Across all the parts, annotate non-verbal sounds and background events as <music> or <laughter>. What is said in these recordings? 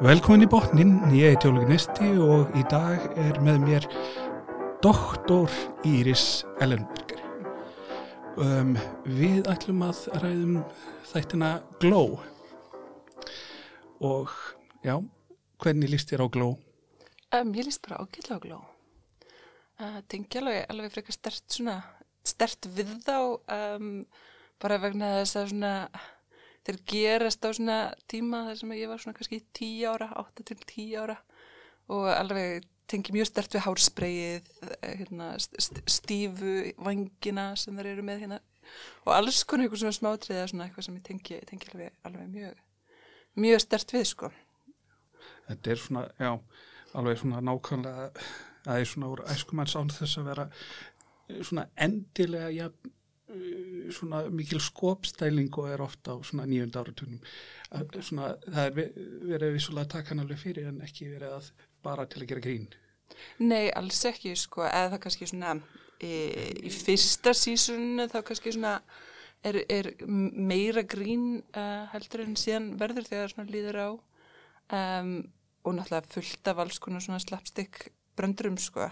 Velkomin í botnin, ég heiti Ólega Nesti og í dag er með mér doktor Íris Ellenberger. Um, við ætlum að ræðum þættina Glow og já, hvernig líst þér á Glow? Um, ég líst bara ágætlega á gló. Uh, Tengi alveg, alveg frekar stert, stert við þá, um, bara vegna þess að svona, þeir gerast á svona tíma þar sem ég var svona kannski 10 ára, 8 til 10 ára og alveg tengi mjög stert við hárspreyið, hérna, st stífu vangina sem þeir eru með hérna og alls konar eitthvað svona smátriða svona eitthvað sem ég tengi, tengi alveg, alveg mjög, mjög stert við sko. Þetta er svona, já, alveg svona nákvæmlega, það er svona úr æskumanns án þess að vera eh, svona endilega, eh, svona mikil skopstæling og er ofta á svona nýjund áratunum. Svona, það er ve- verið vissulega að taka hann alveg fyrir en ekki verið að bara til að gera grín. Nei, alls ekki, sko, eða það kannski svona e, í fyrsta sísunni þá kannski svona er, er meira grín uh, heldur en síðan verður þegar svona líður á um, og náttúrulega fullt af alls konar svona slapstick bröndurum, sko.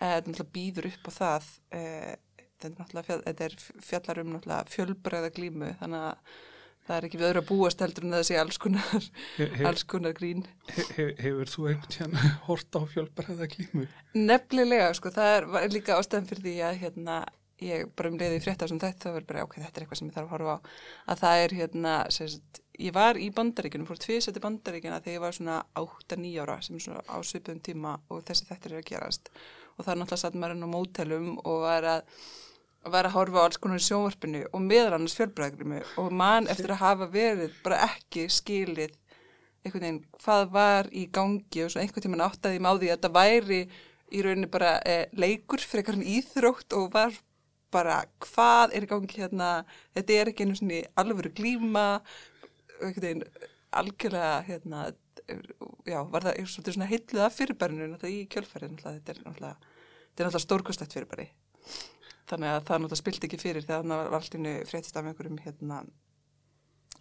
Uh, náttúrulega býður upp á það, uh, þetta er fjall, þetta er fjallar um fjölbræða glímu, þannig að það er ekki við öðru að búast heldur en það sé alls konar, Hef, alls konar grín. hef, hefur þú einhvern tíðan <laughs> hort á fjölbræða glímu? Nefnilega, sko, það er, var líka ástæðan fyrir því að hérna, ég bara um leiði frétta sem þetta, þá verður bara, ok, þetta er eitthvað sem ég þarf að horfa á, að það er hérna, sérst, ég var í bandaríkunum, fór tviðsætti bandaríkina þegar ég var svona 8-9 ára, sem er svona á svipum tíma og þessi þetta er að gerast og það er náttúrulega satt maður inn á mótelum og var að, var að horfa á alls konar í sjónvarpinu og meðal annars fjölbræðgrimu og mann eftir að hafa verið bara ekki skilið einhvern veginn hvað var í gangi og svo einhvern tímann áttaði ég má því að þetta væri í rauninni bara eh, leikur frekar en íþrótt og var bara hvað er í gangi hérna? Þetta er ekki einu svona alvöru glíma einhvern veginn algjörlega hérna já, var það svolítið svona heitluð af fyrirbærinu náttúrulega í kjölfærið þetta þetta er náttúrulega stórkostætt fyrirbæri þannig að það náttúrulega spilt ekki fyrir þegar það var allt innu fréttist af einhverjum hérna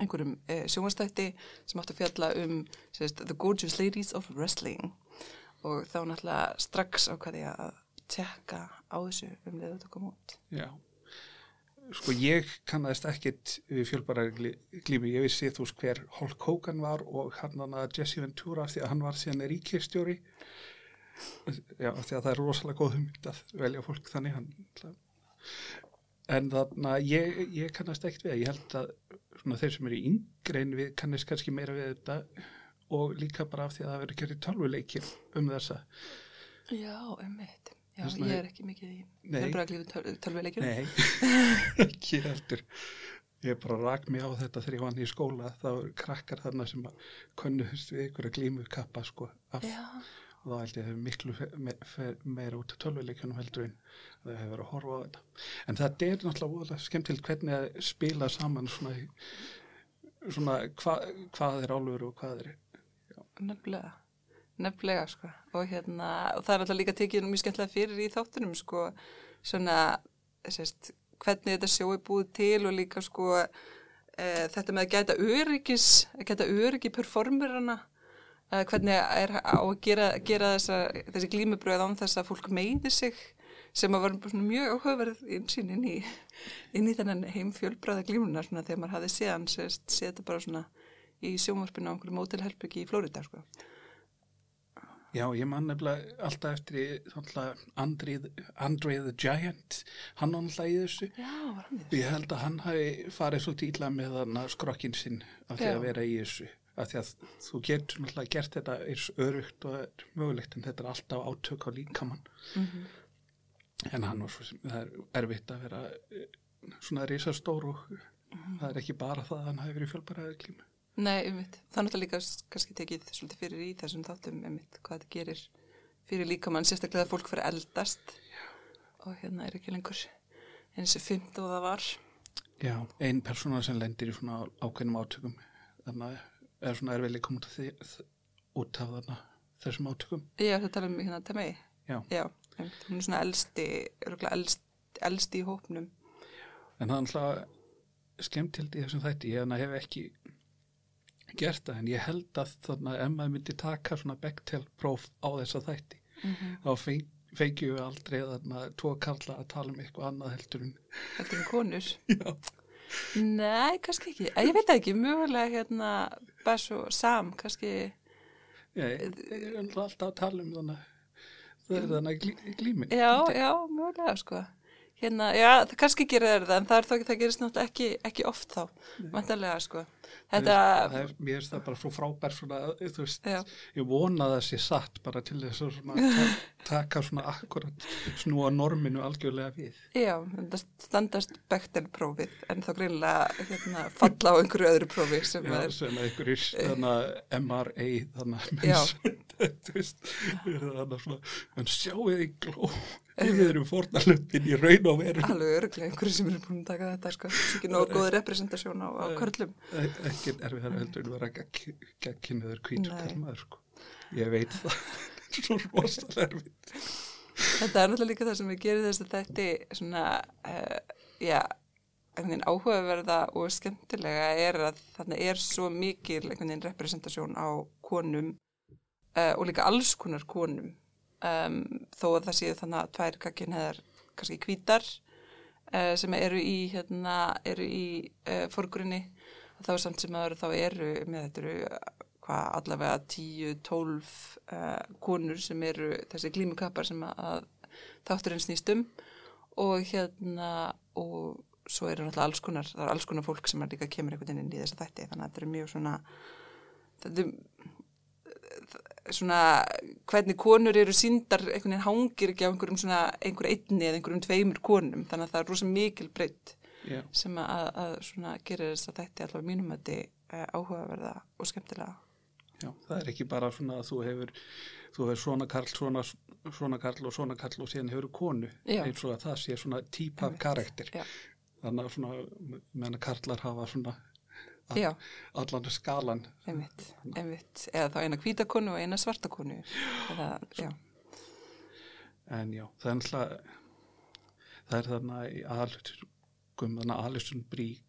einhverjum eh, sjónvastætti sem átti að fjalla um sérst, The Gorgeous Ladies of Wrestling og þá náttúrulega strax ákvaði ég að tjekka á þessu um leðu þetta kom út. Já. Sko ég kannast ekkit við fjölbræða glímu. Ég vissi þú veist hver Hulk Hogan var og hann að Jesse Ventura því að hann var síðan ríkistjóri. Já, því að það er rosalega góð hugmynd að velja fólk þannig. Hann, en þannig að ég, ég kannast ekkit við. Ég held að svona, þeir sem eru yngre en við kannast kannski meira við þetta og líka bara af því að það verður gerðið tölvuleikir um þessa. Já, um mitt. Já, Þess vegna- ég er ekki mikið í Nei. fjölbræðaglífu tölvuleikjum. Nei, <laughs> ekki heldur. Ég bara rak mig á þetta þegar ég vann í skóla. Það voru krakkar þarna sem konnuðist við ykkur að glímu kappa sko. Af, Já, og þá held ég að miklu fe, me, fe, meira út af tölvuleikjunum heldur en það hefur verið að horfa á þetta. En þetta er náttúrulega skemmtilegt hvernig að spila saman svona, svona hva, hvað er álfur og hvað er... nefnilega. Nefnilega, sko. Og hérna, og það er alltaf líka tekið mjög skemmtilega fyrir í þáttunum, sko, svona, sérst, hvernig þetta sjó er búið til og líka, sko, e, þetta með að gæta öryggis, að gæta öryggi performerana, e, hvernig er á að gera, gera þessa, þessi glímubröð án þess að fólk meiði sig, sem að var mjög áhugaverð insýn inn í, inn í þennan heim fjölbræða glímunar, svona, þegar maður hafði séð þetta bara svona í sjónvarpinu á einhverju mótelherbyggi í Flórida, sko. Já, ég man nefnilega alltaf eftir Andre, Andre the Giant, hann náttúrulega í þessu. Já? Ég held að hann hafi farið svo tíla með skrokkin sinn af því að vera í þessu. Af því að þú getur náttúrulega gert þetta eins örugt og mögulegt en þetta er alltaf átök á líkamann. Mhm. En hann var svo sem, það er erfitt að vera eh, svona risastór og Mhm. það er ekki bara það að hann hafi verið fjölbaraðið klíma. Nei, ummitt. Það er náttúrulega líka kannski tekið svolítið fyrir í þessum þáttum ummitt hvað þetta gerir fyrir líkamann, sérstaklega að fólk fyrir eldast Já. og hérna er ekki lengur eins og fimmt og það var. Já, ein persóna sem lendir í svona ákveðnum átökum, þannig að er svona erfiðlega komið út af, þarna, þessum átökum. Já, þetta tala um hérna Temei. Já. Já, einmitt. Hún er svona elsti, örgulega elst, elsti í hópnum. En það er alltaf skemmtild í þessum þætti, ég hef ekki gert það en ég held að þannig að ef maður myndi taka svona Bechtel próf á þessa þætti Mhm. þá feng, fengjum við aldrei þarna tvo karla að tala um eitthvað annað heldur en Þetta er konur. <laughs> já, Nei, kannski ekki. Ég veit ekki, mögulega hérna Bess og Sam, kannski, ég, ég er alltaf að tala um þannig það er þannig glí, glímin já, já, mögulega, sko. Hérna, já, það kannski gerir þeir það, en það er þó ekki, það gerist náttúrulega ekki, ekki oft þá, vantarlega, sko. Þetta, það er, mér finnst það bara svo frábær svona, þú veist, Já. ég vona að það sé satt bara til þess að svona, <laughs> ta taka svona akkurat snúa norminu algjörlega við já, þetta standast Bechtel-prófið, en þá greinlega hérna, falla á einhverju öðru prófi sem Já, er, sem einhverjir þannig að MRA þannig að Já. <laughs> þú veist, <laughs> þannig að svona en sjáu þið í gló við erum fórnalöfin í raun og veru. Alveg örglega einhverju sem eru búin að taka þetta, sko, það er ekki nógu góð representasjón á, á körlum. ekki erfið heldur en vera gegginniður hvítur Nei. kalmaður sko. ég veit það. <laughs> Svo rosalega erfið Þetta er náttúrulega líka það sem við gerum þess að þetta svona, uh, já, einhvern veginn áhugaverða og skemmtilega er að þarna er svo mikil einhvern veginn representasjón á konum uh, og líka alls konar konum um, þó að það séu þannig að tvær kakkin hefðar kannski hvítar uh, sem eru í, hérna, eru í uh, forgrunni. Þá samt sem að þá eru með þetta eru hvað allavega 10-12 uh, konur sem eru þessi glímukappar sem að, að þátturinn snýst um. Og hérna og svo eru náttúrulega alls konar það er alls konar fólk sem er líka kemur einhvern veginn inn í þessa þætti. Þannig að þetta er mjög svona þetta er svona hvernig konur eru síndar einhvern veginn hangir ekki á einhverjum svona einhver einni eða einhverjum tveimur konum þannig að það er rosa mikil breytt Já. sem að, að svona gerir þess að þetta allavega mínum að þetta áhugaverða og skemmtilega Já, það er ekki bara svona að þú hefur þú hefur svona karl, svona, svona karl og svona karl og síðan hefur konu Já. eins og að það sé svona típa karakter Já. þannig að svona meðan að karlar hafa svona a- Já, allan skalan. Einmitt, einmitt. Eða þá eina hvítakonu og eina svartakonu eða, já, en já, það er náttúrulega það er þarna í aðlutum þannig að Alison Brie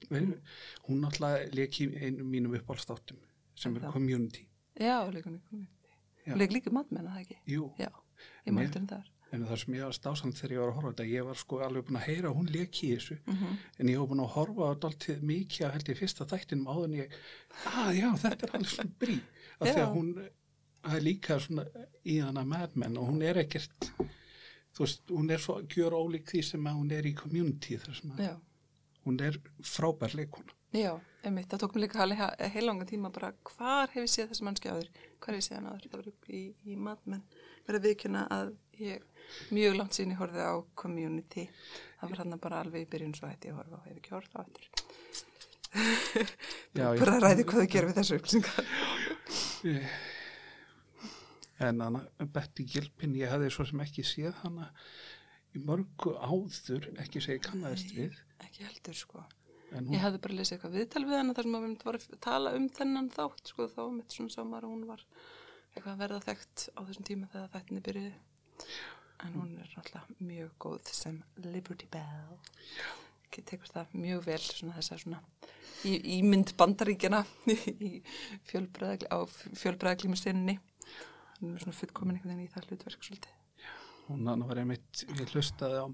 hún náttúrulega leki í einum mínum uppáhaldstáttum sem Er community. Já, leikunni Já. og leik líka matmenn að það ekki? Jú, já, ég mælti um það en það sem ég var stásamt þegar ég var að horfa þetta, ég var sko alveg búin að heyra hún leki í þessu. Mm -hmm. en ég var búin að horfa á dálítið mikið að held ég fyrsta þættinum áður en ég að já, þetta er alveg svona brí af því að hún það er líka svona í hana madmen og hún er ekkert þú veist, hún er svo gjör ólík því sem að hún er í community þar sem að já, hún er frábær leikona já, einmitt, það tók mér líka heilanga tíma bara hvar hef ég séð þessi mannski áður? Hvar hef ég séð hann áður, í, í matmenn verið að viðkjöna að ég mjög langt sín ég horfið á community. Það var hann bara alveg í byrjun svo hætti ég að horfa á, hef ekki horfið á já. <laughs> bara ræði hvað þau gerir við þessu upplýsingar. En hana Betty Gilpin, ég hefði svo sem ekki séð hana í mörgu áður ekki segja kannaðist við. ekki heldur sko. En Ég hún, hefði bara lesið eitthvað viðtal við hana þar sem að við myndum að tala um þennan þátt sko þá mitt svona maður að hún var eitthvað að verða þekkt á þessum tíma þegar þættinni byrjuði en hún er alltaf mjög góð sem Liberty Bell. Ekki tekur það mjög vel svona þessa svona í, ímynd bandaríkjana í <laughs> fjölbræðagli, á fjölbræðaglímustinni hún er svona fullkomin einhvern veginn í það hlutverk svolítið. Hún hann var einmitt ég hlustaði á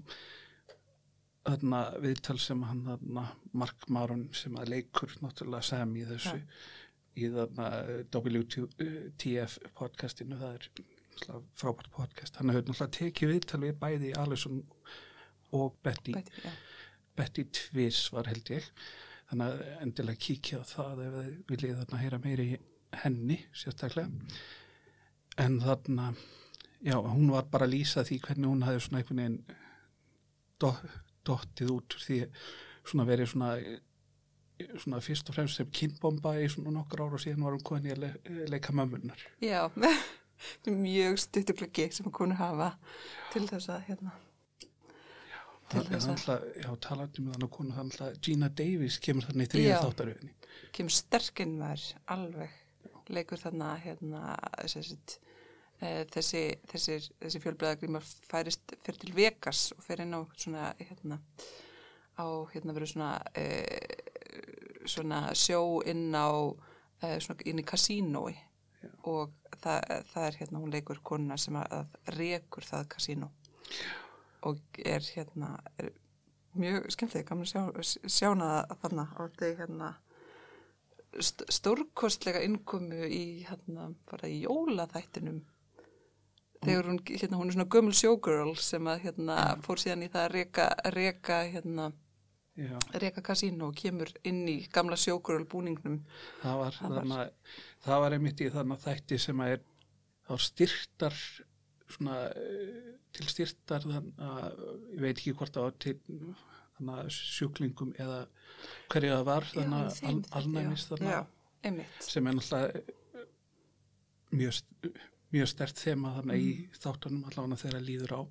þarna viðtal sem hann þarna Mark Maron sem að leikur náttúrulega Sam í þessu Já. í þarna WTF podcastinu. Það er frábært podcast. Hann hefur náttúrulega tekið viðtal við bæði Alison og Betty Bæti, já. Betty Tviss var held ég. Þannig að endilega kíkja á það ef þið viljið þarna heyra meiri henni sérstaklega. En þarna já, hún var bara að lýsa því hvernig hún hafði svona einhvern veginn do, dottið út því svona verið svona svona fyrst og fremst sem kynbomba í svona nokkur ára og síðan var hún komin í að le, leika mömmunar Já, <laughs> mjög stuttuglöggi sem að konu hafa til þess að hérna til það er þess að alltaf, já, talandi með þannig konu það er alltaf Gina Davis kemur þannig í þrýja Já. þáttaröfinni kemur sterkinn var alveg leikur þarna hérna þessi, þessi, þessi, þessi fjölbreðagrýmar færist fyrir til Vegas og fer inn á svona hérna á hérna verið svona e, svona sjó inn á uh, svona inn í kasínói og það, það er hérna hún leikur konuna sem að, rekur það kasínó og er hérna er mjög skemmtileg að sjá, sjána þarna. Á þetta hérna st stórkostlega innkomu í hérna bara í jólaþættinum. Þegar hún, hérna, hún er svona gömul showgirl sem að hérna fór síðan í það að reka, reka hérna Já, reka kasínu og kemur inn í gamla showgirl búningnum það var, Það var- þannig, það var einmitt í þannig þætti sem að er þá styrtar svona eh, til styrtar að ég veit ekki hvort það var til þannig að sjúklingum eða hverju það var þannig að al, alnæmis að sem er náttúrulega eh, mjög, mjög stert þema þannig í þáttunum allavega þegar líður á.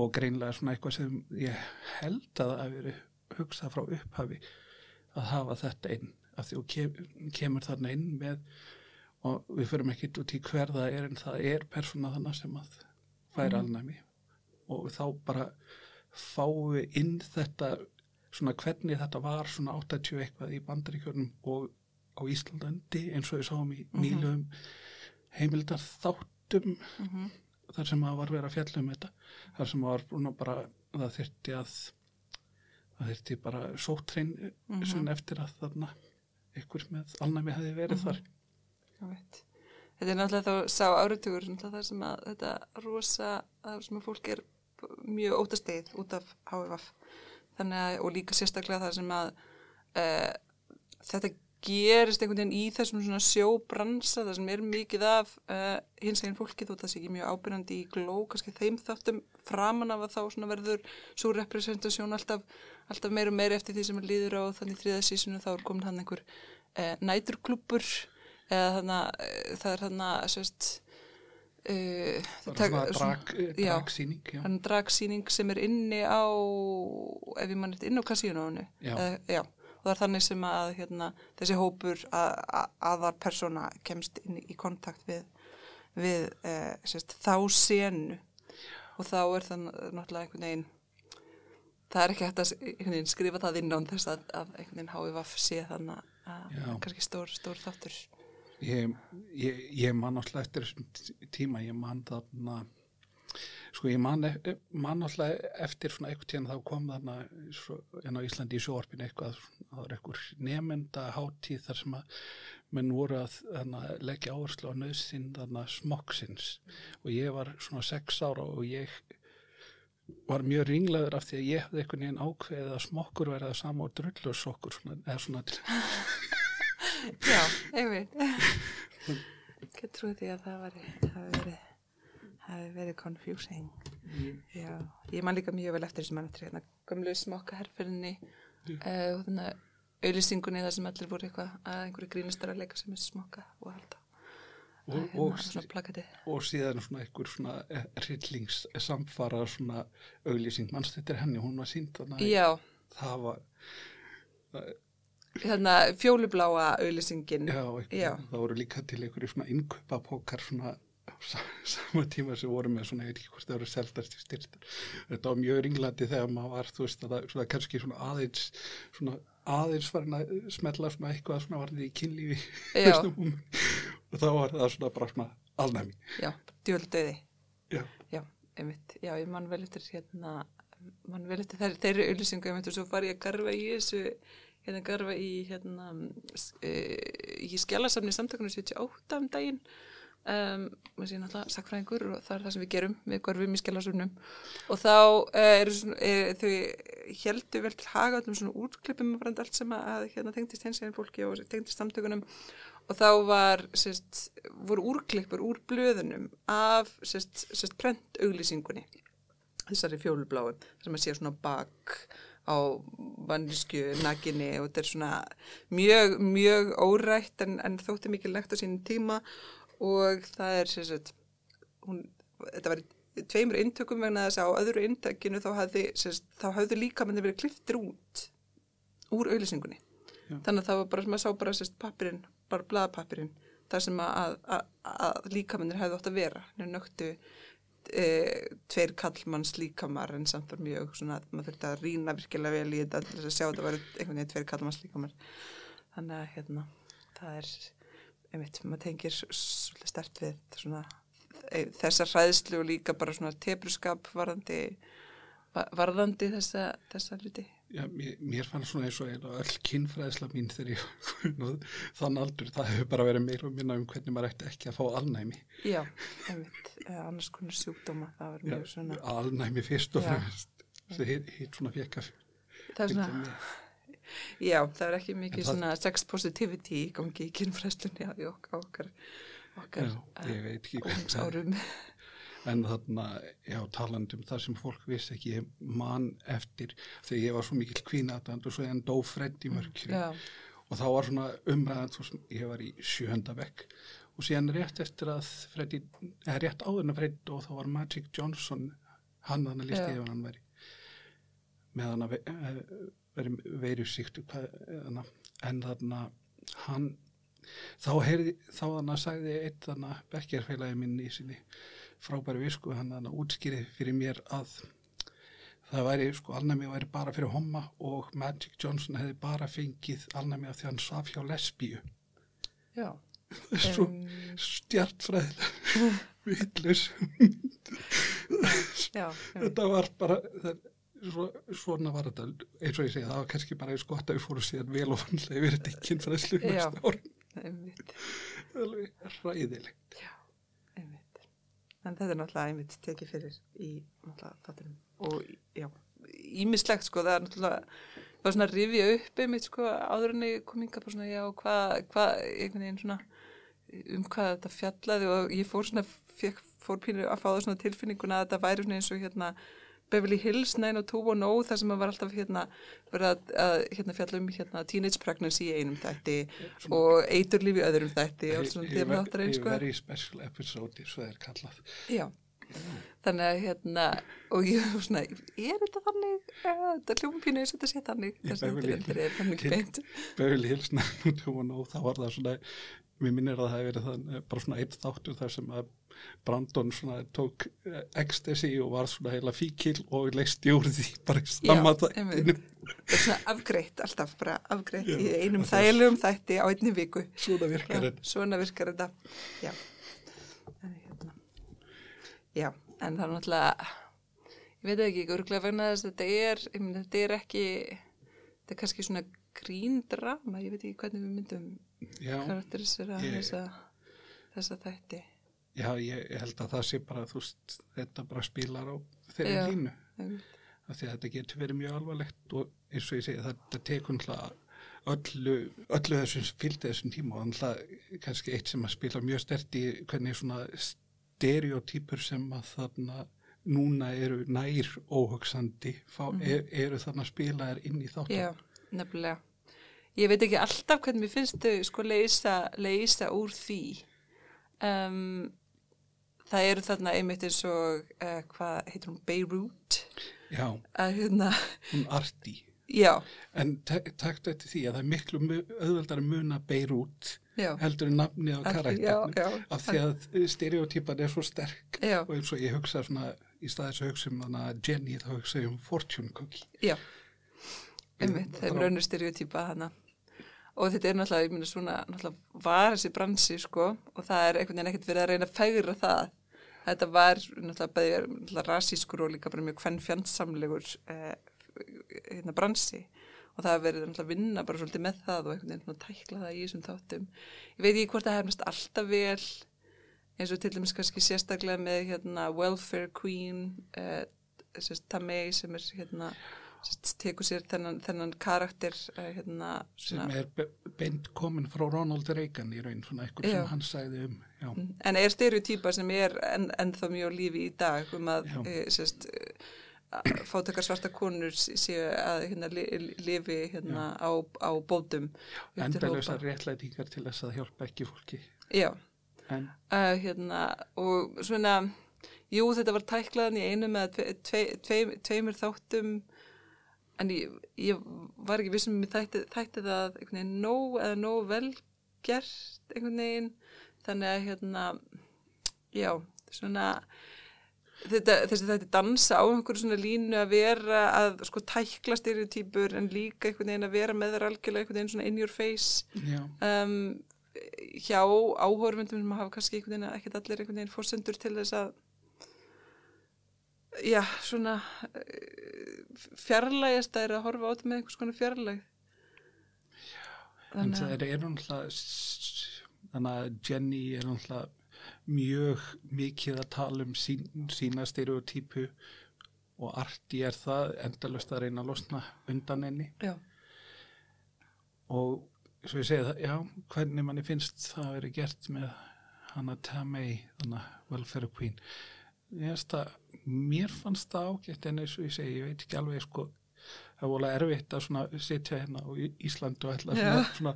Og greinlega svona eitthvað sem ég held að það hafi verið hugsað frá upphafi að hafa þetta inn af því og kem, kemur þarna inn með og við förum ekkit út í hver það er en það er persóna þannig sem að fær alnæmi. Og þá bara fáum við inn þetta svona hvernig þetta var svona 80 eitthvað í bandaríkjörnum og á Íslandandi eins og við sáum í nýlum heimildar þáttum þar sem að var verið að fjalla um þetta þar sem að var bara það þyrti að það þyrti bara sóttrein mm -hmm. eftir að þarna ykkur með alnæmi hefði verið þar Einmitt. Þetta er náttúrulega þá sá náttúrulega það sem að þetta rosa að sem að fólk er mjög ótastegið út af HFF að og líka sérstaklega það sem að uh, þetta gerist einhvern veginn í þessum svona sjóbransa það sem er mikið af uh, hins eginn fólki þó það sé ekki mjög ábyrjandi í gló kannski þeim þáttum framan af að þá verður svo representasjón alltaf, alltaf meira og meira eftir því sem er líður á þannig þriða sísonu þá er komin hann einhver uh, næturklúpur eða þannig að það er þannig að sérst uh, bara svona drag, já. dragsýning já. hann dragsýning sem er inni á ef ég mann eftir inn á kasínónu Já. já og það er þannig sem að hérna, þessi hópur að, að, aðvar persóna kemst inn í kontakt við, við uh, sérst, þá senu og þá er það náttúrulega einhvern veginn það er ekki hægt að skrifa það inn án þess að, að einhvern veginn HVF sé þannig að Já. kannski stór, stór þáttur ég, ég, ég man alltaf eftir þessum tí- tíma, ég man þarna sko ég man, e- man alltaf eftir svona eitthvað tíðan þá kom þarna svo, en á Íslandi í sjóarpinu eitthvað það var eitthvað nemynda hátíð þar sem að menn voru að þarna, leggja áherslu á nöðsinn smokksins og ég var svona sex ára og ég var mjög ringlaður af því að ég hefði einhvern veginn ákveðið að smokkur verið að sama og drullursokkur svona, eða svona <laughs> Já, einmitt. <laughs> Ég trúi því að það var, hafi verið, hafi verið confusing. Já, ég man líka mjög vel eftir þessum eftir hérna gömlu smokka herrferðinni uh, og þannig að auðlýsingunni þar sem allir voru eitthvað að einhverju grínustar að leika sem er smokka og halda. og, hérna, og, svona plakati. og síðan svona einhver svona rillings samfara svona auglýsing mannst þetta er henni, hún var sínd það var, hérna fjólubláa auðlýsingin. já, Já. það voru líka til einhverju svona innkaupapókar svona á sa- <laughs> sama tíma sem voru með svona, ég veit ekki hvort það voru seldast í styrstar þetta var mjög ringlandi þegar maður var þú veist, að það svona, kannski svona aðeins svona aðeins farin að smetla svona eitthvað svona varðið í kynlífi <laughs> og þá var það svona bara svona alnæmi. Já, djöldauði. já, Já, einmitt. Já, ég man vel eftir hérna, man vel eftir þeir, þeirri auðlýsingu, einmitt, og svo var ég að garfa í þessu, hérna garfa í, hérna, e, í skjálasafni samtökunum 78 um daginn, um, maður sé náttúrulega sakfræðingur og það er það sem við gerum, við garfum í skjálasafnum og þá e, eru svona, e, þau heldur vel til haga öllum svona útklippum og allt sem að, hérna tengdist hins eginn fólki og tengdist samtökunum. Og þá var, sérst, voru úrklippur úr blöðunum af, sérst, sérst, prentauglýsingunni, þessari fjólubláu, sem að sé svona bak á vannisku naginni og þetta er svona mjög, mjög órætt en, en þótti mikið legt á sínum tíma. Og það er, sérst, hún, þetta var í tveimur inntökum vegna þess að á öðru inntökinu þá hafði, sérst, þá hafði líka myndi verið kliftir út úr auglýsingunni. Já. Þannig að það var bara, maður sá bara sérst pappirinn, bara blaðpappirinn, þar sem að, að, að líkamennir hefði átt að vera. Nú nöktu e, tveir kallmanns líkamar en samt var mjög svona, maður þurfti að rýna virkilega vel í þetta til þess að sjá að það var einhvern veginn tveir kallmanns líkamar. Þannig að hérna, það er, einmitt, maður tengir svolítið stert við svona þessar hræðslu og líka bara svona tefruskap varðandi va- varðandi þessa, þessa hluti. Já, mér, mér fann svona eins og öll kynfræðisla mín þegar ég <laughs> þann aldur, það hefur bara verið meira og minna um hvernig maður ætti ekki að fá alnæmi. Já, einmitt, eða annars konar sjúkdóma, það var Já, mjög svona, alnæmi fyrst og fremst. Það hitt, hitt svona fekk að það er svona, já, það er ekki mikið það- svona sex positivity í gangi í kynfræslunni á okkar, okkar Já, ég veit ekki hvað það er. árum. <laughs> En þarna, já, talandi um það sem fólk vissi ekki, ég man eftir þegar ég var svo mikil kvínatand og svo en dó Fred í mörkri Já, og þá var svona umræðan, þú veist, ég var í sjönda bekk. Og síðan rétt eftir að Freddy, eða rétt áður en að Freddy og þá var Magic Johnson, hann hann að listi ef hann væri með hann að eh, veri veirusíktu, en þarna hann, þá heyrði, þá hann að sagði eitt þarna bekkjarfélagi minn í sinni frábæri visku, hann hann að útskýri fyrir mér að það væri, sko, alnæmi væri bara fyrir homma og Magic Johnson hefði bara fengið alnæmi af því hann svaf hjá lesbíu. já. <laughs> Svo Em, stjartfræðilega <laughs> villus. Þetta var bara, það, svo, svona var þetta, eins og ég segi, það var kannski bara eins gott að við fórum síðan vel og vannlega yfir þetta kynfræðslu Já. næsta ári. Einmitt, Alveg ræðilegt. einmitt. En þetta er náttúrulega einmitt tekið fyrir í náttúrulega þáttunum. Og já, ímislegt sko, það er náttúrulega, var svona að rifja upp einmitt sko, áður en ég kom inga bara svona, já, hvað, hvað, einhvern veginn svona, um hvað þetta fjallaði og ég fór svona, fekk, fór pínur að fá það svona tilfinninguna að þetta væri svona eins og hérna, Beverly Hills 90210 þar sem að var alltaf hérna verið að, að hérna fjalla um hérna teenage pregnancy í einum þætti og eiturlíf í öðrum þætti og svona maður áttar einn sko. Very special episode, svo er kallað. Já, þannig að hérna, og ég var svona, er þetta þannig, Eh, þetta hljóma pínu eins og þetta sé þannig, þetta er þannig beint. Hills <laughs> 90210 og þá var það svona, mér minnir að það hefði verið það, bara svona eitt þáttur þar sem að Brandon svona tók eh, ecstasy og var svona heila fíkil og leisti úr því bara þættinu. Það er svona afgreitt, alltaf bara afgreitt í einum er- þægilegum þætti á einni viku. Svona virkar þetta. svona virkar þetta, já. Já, en það er náttúrulega, ég veit ekki, örgulega vegna þess að þetta er, ég myndi, þetta er ekki, þetta er kannski svona gríndrama, ég veit ekki hvernig við myndum karakterisera Ég- þessa, þessa þætti. já, ég held að það sé bara, veist, þetta bara spilar á þeirri Já. línu. Af því að þetta getur verið mjög alvarlegt og eins og ég segi þetta tekur náttúrulega öllu, öllu þessum fylgdi þessum tíma og náttúrulega kannski eitt sem að spila mjög stert í hvernig svona stereotýpur sem að þarna núna eru nær óhugsandi fá, er, eru þarna spilaðir inn í þáttum. Já, nefnilega. Ég veit ekki alltaf hvernig mér finnst þau sko leysa, leysa úr því. Um, það eru þarna einmitt eins og, uh, hvað heitir hún, Beirut? Já, Að hérna, hún arti. Já, En taktu eftir því að það er miklu auðveldar að muna Beirut já. heldur en nafni á karakterinu af því að stereotýpan er svo sterk Já, og eins og ég hugsa svona í staðis að hugsa um Jenny þá hugsa ég um Fortune Cookie já. Einmitt, Það var- raunur stereotýpa hana. Og þetta er náttúrulega, ég myndi svona, náttúrulega var þessi bransi, sko, og það er einhvern veginn ekkert verið að reyna að fægra það. Þetta var náttúrulega bæði náttúrulega rasískur og líka bara mjög hvern fjandsamlegur eh, hérna bransi og það verið náttúrulega að vinna bara svolítið með það og einhvern veginn svona tækla það í þessum þáttum. Ég veit ekki hvort það hefnast alltaf vel eins og til dæmis kannski sérstaklega með hérna Welfare Queen eh, Tamei sem er hérna tekur sér þennan, þennan karakter eh, hérna sem er be beint komin frá Ronald Reagan í raun svona eitthvað Já. sem hann sagði um já, en er stereotýpa sem er en, ennþá mjög á lífi í dag um að e, sérst, fátakar svarta konur séu að hérna, li, lifi hérna, á, á bótum endalösa réttlætingar til þess að hjálpa ekki fólki. Já, en? Uh, hérna, og svona jú þetta var tæklaðan í einu með tve, tve, tve, tveimur þáttum en ég, ég var ekki vissum um þætti, þætti það nóg eða nóg vel gert einhvern veginn. Þannig að hérna já, svona þetta, þessi þetta dansa á einhverju svona línu að vera að sko tækla stereotýpur en líka einhvern veginn að vera með þar algjörlega einhvern veginn svona in your face. Já, um, hjá áhörfundum sem hafa kannski einhvern veginn ekkert allir einhvern veginn fórsendur til þess að já, svona uh, fjarlægast að er að horfa á þetta með einhvers konar fjarlæg en það er náttúrulega þannig að Jenny er náttúrulega mjög mikið að tala um sín, sína stereotypu og Arti er það endalust að reyna að losna undan henni. Já, og svo ég segi það, já, hvernig manni finnst það að vera gert með hana Tamei, þannig að welfare queen? Ég veist að mér fannst það ágætt en eins og ég segi, ég veit ekki alveg sko, það er volið erfitt að svona sitja hérna á Íslandu og ætla svona, Já. svona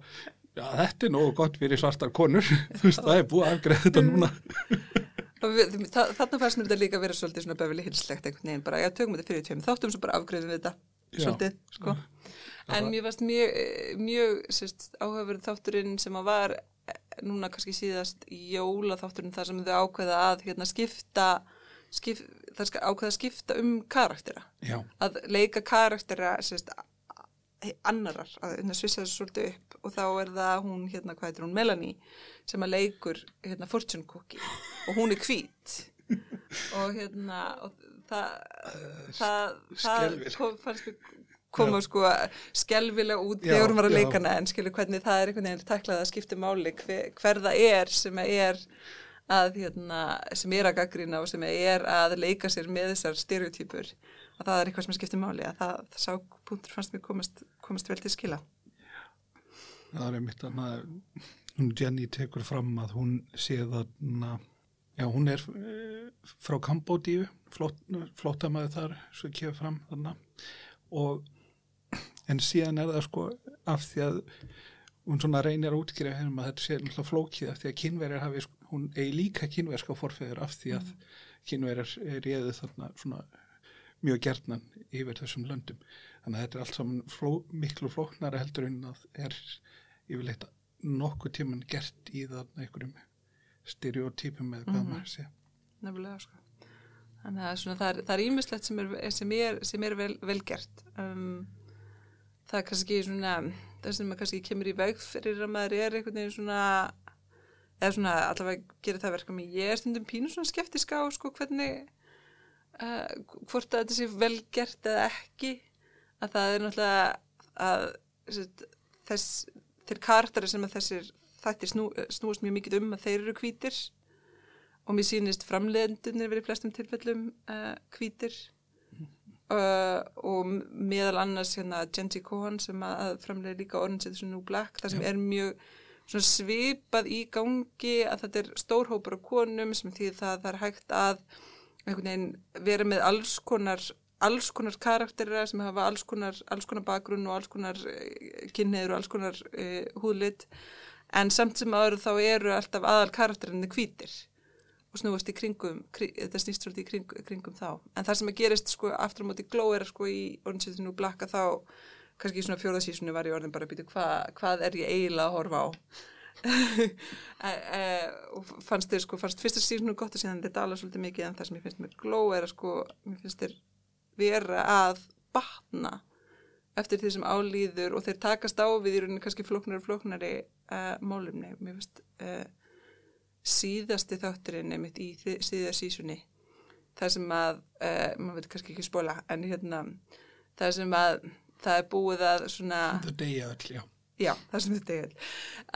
já, þetta er nógu gott fyrir svartar konur. <laughs> Þú veist, það er búið að afgreða þetta núna. <laughs> Og við, þa þarna fannst mér þetta líka að vera svolítið svona befili hilslegt einhvern veginn bara, já, tökum þetta fyrir tveim þáttum svo bara afgreðum við þetta Já. svolítið, sko. En mér fannst mjög, mjög áhugaverð þátturinn sem að var eh, núna kannski síðast jóla þátturinn þar sem þau ákveða að hérna, skipta skip, skal ákveða að skipta um karaktera. Já, að leika karaktera sérst, annarar, að hérna, svissa þessu svolítið upp og þá er það hún, hérna, hvað heitir hún, Melanie sem að leikur hérna, fortune cookie. Og hún er hvít. Og hérna og það það, það kom, fannst mér koma sko skelvilega út Já, þegar hún var að já. leika hana. En skilur hvernig það er einhvern veginn tæklað að skipta máli hver, hver það er sem er að hérna, sem er að gaggrina og sem er að leika sér með þessar stereotypur að það er eitthvað sem skiptir máli að það, það sá punktur fannst mér komast, komast vel til skila. Það er mitt að hún Jenny tekur fram að hún sé þarna já, hún er eh, frá Kambodíu flott, flottamæði þar svo kefur fram þarna. Og en síðan er það sko af því að hún svona reynir að útskrifa hérna að þetta sé náttúrulega flókið af því að kynverjar hafi, hún eigi líka kynverska forfeður af því að kynverjar réðu þarna svona mjög gerðnan yfir þessum löndum. Þannig að þetta er allt saman fló, miklu flóknara heldur en að er yfirleitt nokkuð tíman gert í þarna einhverjum stereotypum eða hvað Mhm. maður sé. nefnilega sko þannig að svona, það er, ímislegt sem sem er, sem er vel, vel gert um, það er kannski svona það sem að kannski kemur í veg fyrir að maður er einhvern veginn svona eða svona allavega gerir það verka mig ég er stundum pínu svona skeptisk á sko hvernig uh, hvort að þetta sé vel gert eða ekki að það er náttúrulega að þess, þeir kartari sem að þessir þættir snú, snúast mjög mikið um að þeir eru hvítir og mér sýnist framleiðendunir verið flestum tilfellum uh, hvítir uh, og meðal annars hérna Genji Kohan sem að, að framleiði líka Orange is the New Black þar sem Já. er mjög svipað í gangi að þetta er stórhópur af konum sem því það, það er hægt að einhvern veginn vera með alls konar alls konar karaktera sem hafa alls konar, alls konar bakgrunn og alls konar uh, kynneður og alls konar uh, húðlit en samt sem aður þá eru alltaf aðal karakterinni hvítir og snúast í kringum, kring, þetta snýst svolítið í kring, kringum þá. En það sem að gerist sko aftur á móti gló er að sko í New Black að þá kannski í svona fjóðasísunni var ég orðin bara að býta hva, hvað er ég eiginlega að horfa á <laughs> og fannst þér sko, fannst fyrsta sísunum gott að síðan þetta alveg svolítið mikið en það sem ég finnst með gló er að sko, mér finnst þér vera að batna eftir því sem álýður og þeir takast á við í rauninni kannski flóknari og flóknari uh, málumni. Mér finnst uh, síðasti þátturinn einmitt í síða sísunni það sem að, uh, maður veit kannski ekki spóla en hérna, það sem að það er búið að svona Það deyja öll, já. Já, það sem þetta er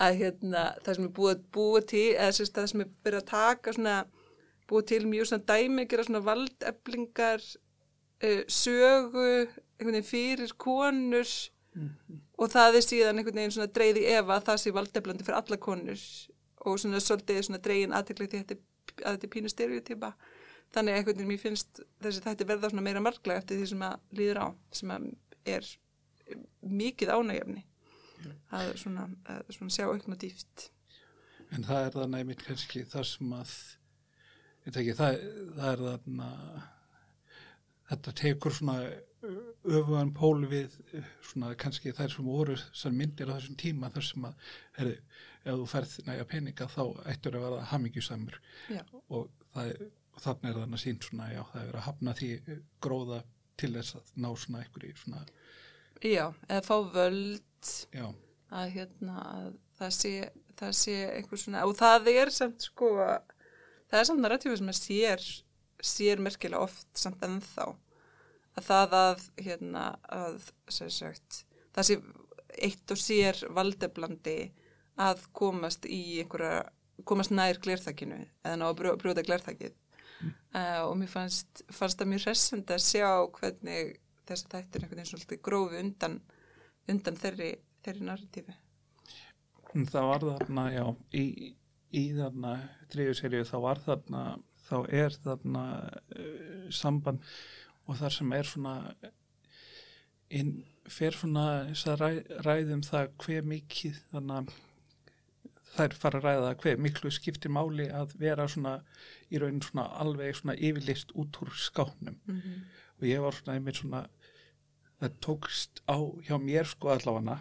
að hérna, það sem er búið að búa til eða sérst, það sem er verið að taka svona, búið til mjög svona dæmi gera svona valdeflingar uh, sögu einhvern veginn fyrir konur og það er síðan einhvern veginn svona dreigði efa að það sé valdeflandi fyrir alla konur og svona svolítið svona dregin aðtekli því þetta, að þetta er pínu stereotypa. Þannig að einhvern veginn mér finnst þessi þetta verða svona meira marglega eftir því sem að líður á sem að er mikið ánægjafni að svona, að svona sjá aukna dýft En það er það næmitt kannski þar sem að, ekki, það, það er þarna, þetta tekur svona öfugan pól við uh, svona kannski þær sem voru þessar myndir á þessum tíma þar sem að, herri, ef þú ferð næja peninga þá ættur að vera hamingjusamur. Og og þannig er þannig sínt svona, já, það er að hafna því gróða til þess að ná svona einhverju svona, Já, eða fá völd já, að hérna að það sé, það sé einhver svona og það er samt sko það er samt narratífi sem að sér sér merkilega oft samt ennþá. Að það að hérna að sagt það sé eitt og sér valdeblandi að komast í einhverja komast nær glerþakkinu eða ná að brjó- brjóta glerþakkið uh, og mér fannst, fannst það mjög hressandi að sjá hvernig þessi þættir einhvern veginn svolítið grófi undan undan þeirri, þeirri narratífi En það var þarna, já, í, í þarna þriðu seríu þá var þarna, þá er þarna uh, samband og þar sem er svona inn, fer svona þess að ræ, ræðum það hver mikið þannig þær fara að ræða hver miklu skiptir máli að vera svona í raun svona alveg svona yfirlist út úr skápnum mm -hmm. og ég var svona einmitt svona það tókst á hjá mér sko allavega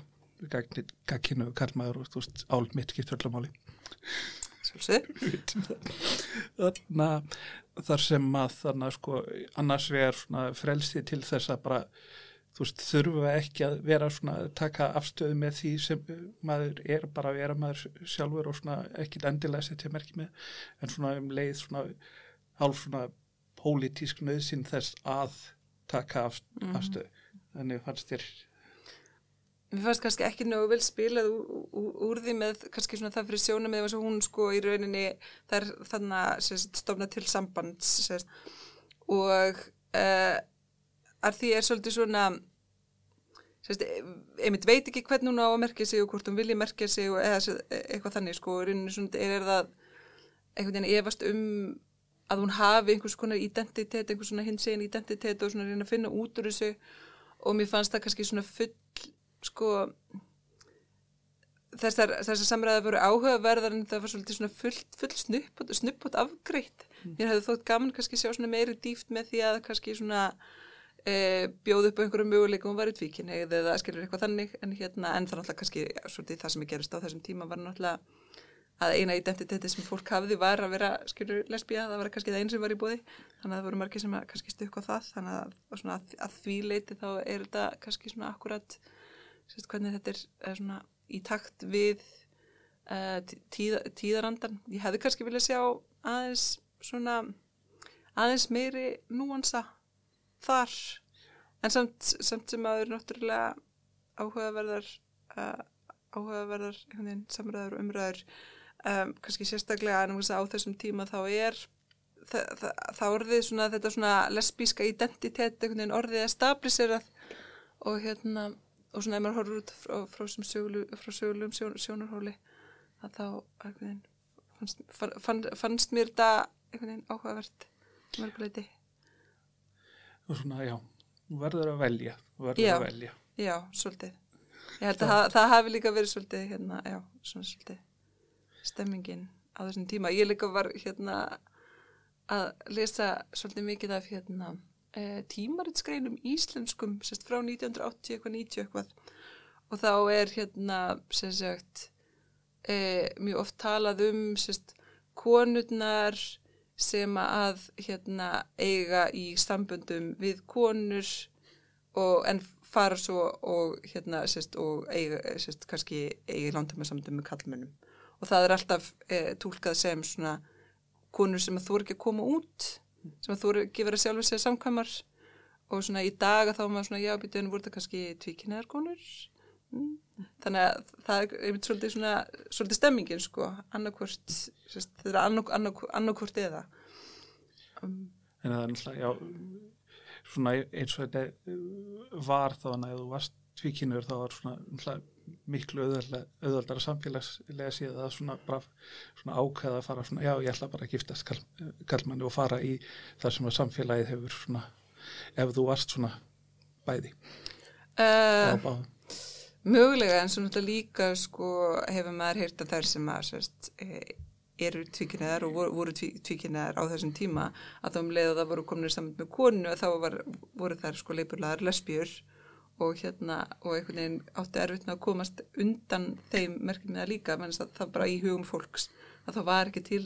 gagginu karlmaður og þú veist ál mitt skiptur allavega máli. Svolítið <laughs> þarna þar sem að þarna sko annars vegar svona frelsi til þess að bara þú veist þurfa ekki að vera svona taka afstöðu með því sem maður er bara að vera maður sjálfur og svona ekki endilega setja merki með en svona um leið svona hálf svona pólitísk nöðsinn þess að taka af, afstöðu þannig fannst þér Mér fannst kannski ekki nógu vel spilað úr, því með kannski svona það fyrir sjóna með þess að hún sko í rauninni þar þannig að stofna til sambands sérst, og uh, að því er svolítið svona sérst, einmitt veit ekki hvernig hún á að merkja sig og hvort hún vilja merkja sig og eða sérst, eitthvað þannig sko. Í rauninni svona er, er það einhvern veginn efast um að hún hafi einhvers konar identitet, einhvers svona hins egin identitet og svona reyna að finna út úr þessu og mér fannst það kannski svona full sko þessar, þessar samræða voru áhugaverðar en það var svolítið svona full, full snuppot, snuppot afgreitt. Mér hefði þótt gaman kannski sjá svona meiri dýft með því að kannski svona e, bjóð upp á einhverju möguleikum og var í tvíkin eða skilur eitthvað þannig. En hérna en það náttúrulega kannski svolítið það sem ég gerist á þessum tíma var náttúrulega að eina identiteti sem fólk hafði var að vera skilur lesbía, það var kannski það einn sem var í bóði þannig að það voru margir sem kannski stukka á það. Þannig að, að, að því leiti þá er þetta kannski svona akkurat sérst, hvernig þetta er, er svona í takt við uh, tíð, tíðarandan. Ég hefði kannski viljað sjá aðeins svona aðeins meiri núansa þar. En samt, samt sem að það eru náttúrulega áhugaverðar uh, áhugaverðar samræður og umræður um, kannski sérstaklega á þessum tíma þá er það orðið svona þetta svona lesbíska identitet orðið að stabiliserað og hérna og svona ef maður horfður út frá, frá, sögulu, frá sögulegum sjón, sjónarhóli að þá veginn, fannst, fann, fannst mér þetta einhvern veginn áhugavert mörguleiti og svona já, verður að velja verður já, að velja. já, svolítið. Ég held að það, það hafi líka verið svolítið hérna, já, svona svolítið stemmingin á þessum tíma. Ég líka var hérna að lesa svolítið mikið af hérna e, tímaritsgreinum íslenskum sérst, frá 1980 eitthvað 90 eitthvað. Og þá er hérna sem sagt e, mjög oft talað um sérst, konurnar sem að hérna eiga í samböndum við konur og en fara svo og hérna sérst, og eiga sérst, kannski eiga í langtæma samböndum með kallmönnum og það er alltaf e, tólkað sem svona konur sem að þú er ekki að koma út sem að þú eru ekki verið sjálfur sér samkvæmar og svona í dag að þá maður svona já, býtu en voru það kannski tvíkinniðar konur mm. þannig að það er einmitt svolítið svona, svolítið stemmingin sko, annarkvort þetta er annarkvort eða um. en það er náttúrulega, já svona eins og þetta var þá að þú varst tvíkinnur þá var svona náttúrulega miklu auðvöldara samfélagslega síðan að svona bara svona ákveða að fara svona, já ég ætla bara að giftast kall, kallmanni og fara í það sem að samfélagið hefur svona ef þú varst svona bæði. Uh, Mögulega en svo náttúrulega líka sko hefur maður heyrt að þær sem að sérst, eru tvíkinniðar og voru, voru tvíkinniðar á þessum tíma að þá um leið að það voru kominir saman með konu og þá var, voru þær sko leipurlegar lesbjur og hérna og einhvern veginn átti erfitt að komast undan þeim merkjum með það líka menn að það bara í hugum fólks að það var ekki til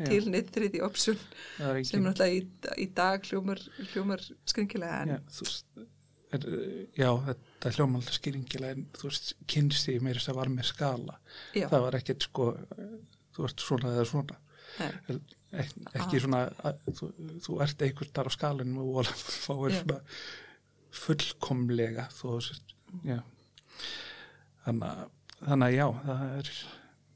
til neitt þriði er sem náttúrulega í, í dag hljómar, hljómar skringilega en já, þú er, já, þetta hljóma alltaf skýringilega en þú veist, kynsti mér þess að var með skala. já, Það var ekkert sko, þú ert svona eða svona. nei, Ek, ekki Ah. svona, að, þú, þú ert einhvern þar á skalinu og fáir <laughs> svona fullkomlega. Þannig að, já, það er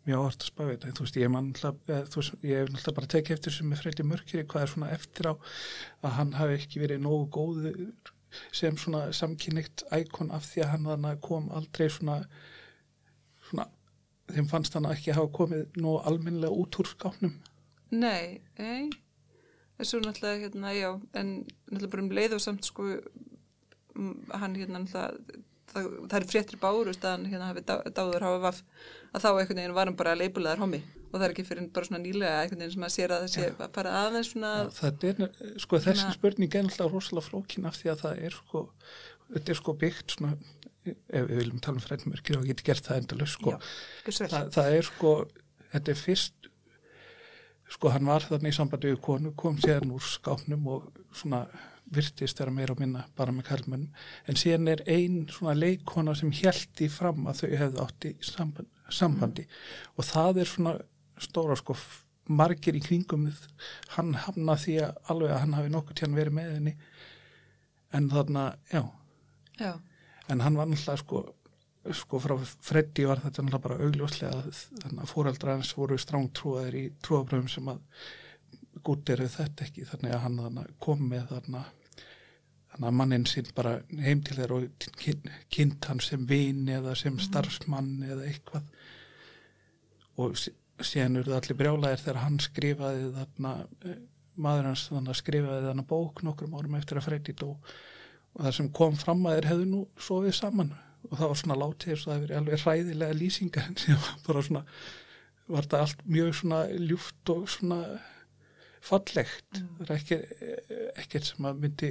mjög orð að spá þetta. Þú veist, ég man alltaf, veist, ég hef alltaf bara tekið eftir sem með Freydi Mörkiri, hvað er svona eftir á að hann hafi ekki verið nógu góður sem svona samkynnikt ækon af því að hann þannig kom aldrei svona svona, þeim fannst hann ekki hafa komið nógu almennilega út úr skápnum. nei, nei þessu náttúrulega hérna, já en náttúrulega bara um leið og samt sko hann hérna náttúrulega það, það er fréttir bárust að hann hérna hafi dá, dáður hafa vaff að þá einhvern veginn var hann bara leipulaðar homi og það er ekki fyrir bara svona nýlega einhvern veginn sem að sér að það sé að fara aðeins svona Það er, sko, þessi Svona- spurning er alltaf rosalega flókin af því að það er sko, þetta er sko byggt svona, ef við viljum tala um fræðmörkir og geti gert það endalust, sko. já, það, það er sko, þetta er fyrst, sko, hann var þarna í sambandi við konu, kom síðan úr skápnum og svona virtist vera meira og minna bara með karlmönnum, en síðan er ein svona leikona sem í fram að þau hefðu átt í sambandi, sambandi. og það er svona stóra sko margir í kringum hann hamna því að alveg að hann hafi nokkuð tíðan verið með henni. En þarna, já. Já, en hann var náttúrulega sko sko frá Freddi var þetta náttúrulega bara augljóslega að fóreldra hans voru strángtrúaðir í trúabröðum sem að gútt eru þetta ekki. Þannig að hann kom með þarna þannig að mannin sinn bara heim til þeirra og kyn- kynnt hann sem vin eða sem starfsmann eða eitthvað. Og sí- síðan eru það allir brjálæðir þegar hann skrifaði þarna eh, maður hans þannig skrifaði þarna bók nokkrum árum eftir að Freddi dó. Og það sem kom fram að þeir hefðu nú sofið saman. Og það var svona látið þess að það hefði alveg hræðilega lýsingar <laughs> sem var bara svona var þetta allt mjög svona ljúft og svona fallegt. Það er ekki, ekkert sem að myndi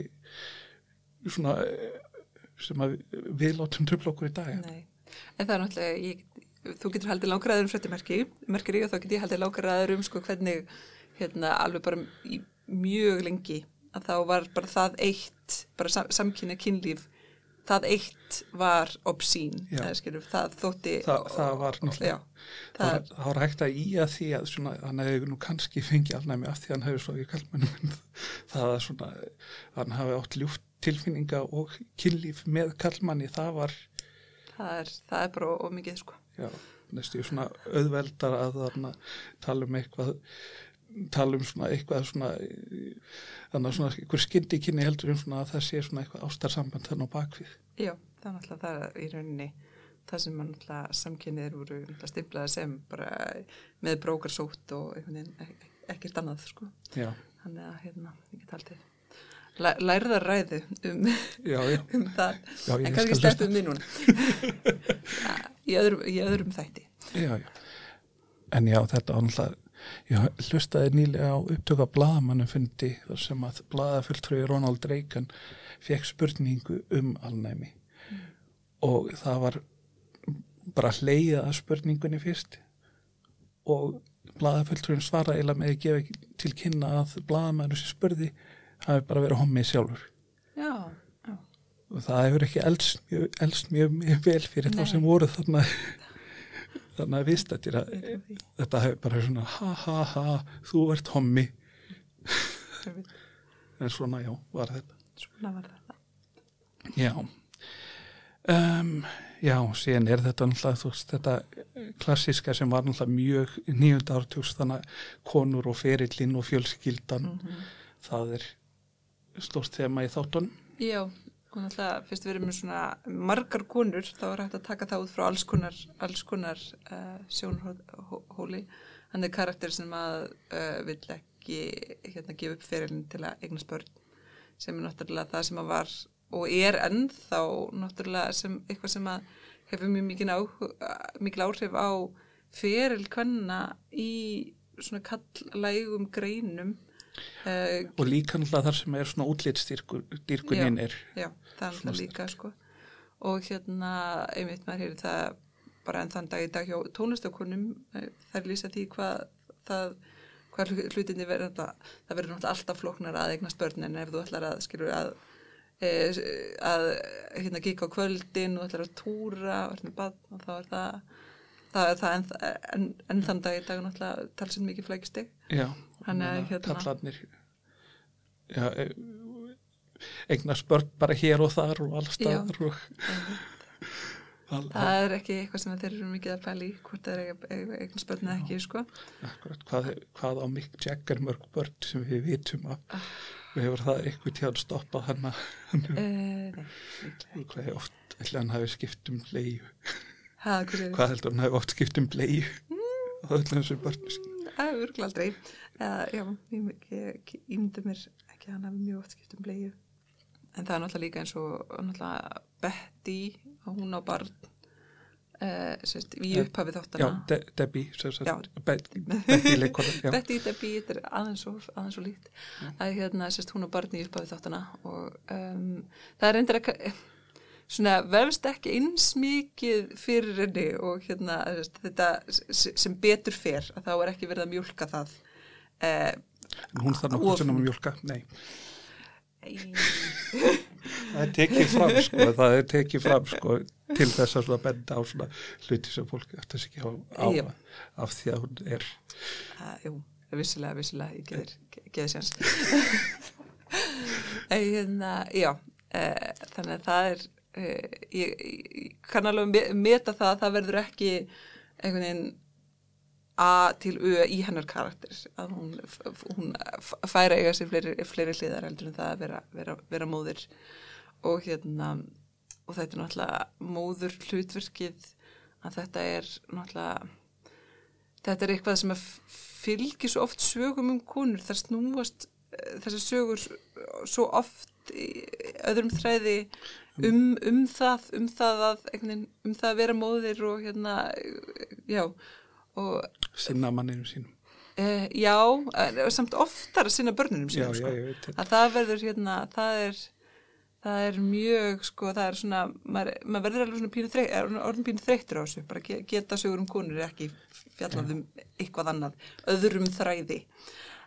svona sem að við látum tröfla okkur í dag nei. En það er náttúrulega ég, þú getur haldið langræður um fréttimerki merkir ég og þá get ég haldið langræður um sko hvernig hérna alveg bara í mjög lengi að þá var bara það eitt bara sam, samkynna kynlíf það eitt var obscene eða skilur, það þótti Það- það var náttúrulega- það það, var, það hægt að í að því að svona, hann hefði nú kannski fengið alnæmi af því að hann hefði svo í kallmennum. <laughs> Það að svona, hann hafi átt ljúft tilfinninga og kynlíf með kallmanni, það var það, er, það er bara of mikið sko. Já, næstu svona auðveldar að þarna tala um eitthvað tala um svona eitthvað svona þannig að svona einhver skyndi kynni heldur um svona að það sé svona eitthvað ástarsamband þannig á bakvið. Já, það er náttúrulega það í rauninni það sem mann náttúrulega samkynnið voru náttúrulega stimplaði sem bara með brókarsótt og ek- ekkert annað sko. já, Þannig að hérna, ég get læ- lærðar ræðu um, já, já, <laughs> um það, Já, en kannski skal sleppum við núna. <laughs> Í, öðrum, í öðrum þætti. en já, þetta náttúrulega ég hlustaði nýlega á upptöka blaðamannum fundi þar sem að blaðafulltrúi Ronald Reagan fekk spurningu um alnæmi. Og það var bara hleyið að spurningunni fyrst. Og blaðafulltrúin svara eila með að gefa til kynna að blaðamannu sem spurði hafi bara verið hommið sjálfur. Já, já, og það hefur ekki elst mjög, elst mjög, mjög vel fyrir þá sem voru þarna <laughs> þannig að vist að þetta hefur bara svona ha ha ha, þú ert hommi. En svona já, var þetta. Svona var þetta. já. Um, já, síðan er þetta náttúrulega veist, þetta klassiska sem var náttúrulega mjög nýjunda ártjús þannig að konur og ferillin og fjölskyldan Mhm. það er stórt þema í þáttunum Já, og náttúrulega fyrst við erum með svona margar konur þá er hægt að taka það út frá alls konar, alls konar uh, sjónhóli. Hann er karakter sem að uh, vill ekki hérna gefa upp ferilin til að eignast börn sem er náttúrulega það sem að var og er ennþá náttúrulega sem eitthvað sem að hefur mjög áhuga, mikil áhrif á feril kvenna í svona kallægum greinum uh, og líka náttúrulega þar sem er svona útlitsdýrkunin er Já, það er alltaf líka sko. Og hérna einmitt maður heyri það bara enn þann dag í dag hjá tónlistakonum þær lýsa því hvað það hvað hlutinni verður það verður náttúrulega alltaf flóknar að eignast börn en ef þú ætlar að skilur að e, að hérna gíka á kvöldin og ætlar að túra og badn og þá er það það er það en, en, en þann dag í dag náttúrulega talsinn mikið flækistig Já, Þannig að, hérna- kallarnir já, e- eignast börn bara hér og þar og allstaðar og all, það er ekki eitthvað sem þeir eru mikið að pæla í hvort það er eignast börn eða ekki sko. akkurat, hvað, hvað á Mick Jagger mörg börn sem við vitum að Ah. við hefur það eitthvað hann að uh, Nei, líklega hvað er oft, ætla hann hafi skipt um Ha, hvað heldur hann hafi oft skipt um leiðu og öllum þessum börnum sín Það er örgulega aldrei. Já, ég, ég, ég ímyndi mér ekki að hann hafi mjög oft skipt um bleiðu. En það er náttúrulega líka eins og náttúrulega Betty, að hún á barn, uh, sérst, í Já. upphafið Já, þáttana. De Debbie Já. Be- Betty leikona. Betty, Debbie, þetta er aðeins og, aðeins og líkt. Að hérna, sérst, hún á barn í upphafið þáttana og um, það er reyndir ekki, svona vefst ekki eins mikið fyrir henni og hérna, sérst, þetta sem betur fer, að þá er ekki verið að mjólka það. Uh, hún þarf nokkuð sem að mjölka nei, það er tekið fram sko, það er tekið fram sko til þess að benda á svona hluti sem fólk eftir sig ekki á, á af því að hún er. Uh, jú, vissilega, vissilega, ég geðir, geðir séns. <laughs> en hérna, já, uh, þannig að það er, uh, ég, ég kann alveg me- meta það að það verður ekki einhvern veginn A til Ö í hennar karakter, að hún, hún færa eiga sér fleiri, fleiri hliðar heldur en það að vera, vera, vera móðir. Og hérna, og þetta er náttúrulega móður hlutverkið að þetta er náttúrulega þetta er eitthvað sem fylgir svo oft sögum um konur. Þar snúast eh, þessar sögur svo oft í öðrum þræði um, um það um það að um það að vera móðir og hérna já og sinna manninu sínum. E, já, eh, samt oftar að sinna börnunum já, sínum já, sko. þetta. Að það verður hérna það er það er mjög sko, það er svona maður, maður verður alveg svona pínu þreytt orðin pínu þreyttur á þessu, bara ge- geta sögur um konur ekki fjallað um eitthvað annað öðrum þræði.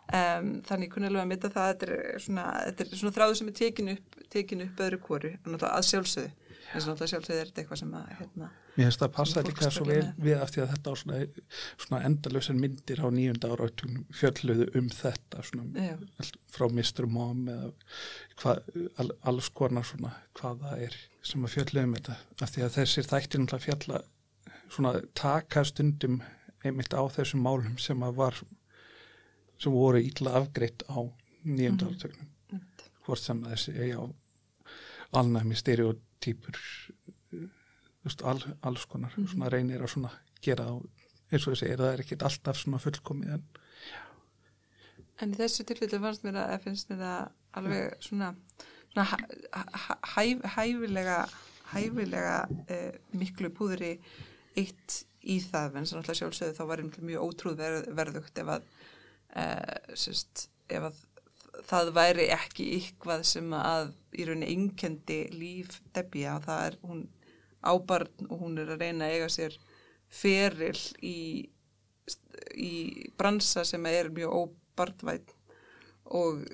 Um, þannig kunnilega að mynda það þetta er svona, svona þráðu sem er tekin upp tekin upp öðru kóru að sjálfsögðu eins og náttúrulega sjálfsögðu er þetta eitthvað sem að hérna, Mér finnst það passa Sem fólk líka svo vel við af því að þetta á svona, svona endalösan myndir á nýjunda ára fjölluðu um þetta svona, frá Mr. Mom eða hva, all, alls konar svona hvað það er sem að fjölluðu um þetta af því að þessir þættir náttúrulega fjalla svona taka stundum einmitt á þessum málum sem að var sem voru illa afgreitt á nýjunda Mhm. áratögnum einmitt. hvort sem þessi alnæmi stereotýpur þú veist, all, alls konar Mhm. svona reynir að svona gera á eins og þessi er það er ekkit alltaf svona fullkomið en En í þessu tilfellu fannst mér að finnst mér það alveg svona, svona hæ, hæ, hæf, hæfilega, hæfilega eh, miklu púðri eitt í það, en svo náttúrulega sjálfsögðu þá var einhverjum mjög ótrúð verð, verðugt ef að, eh, sérst, ef að það væri ekki ykkvað sem að í rauninni einkendi líf Debbie og það er hún ábarn og hún er að reyna að eiga sér feril í í bransa sem er mjög óbarnvætt og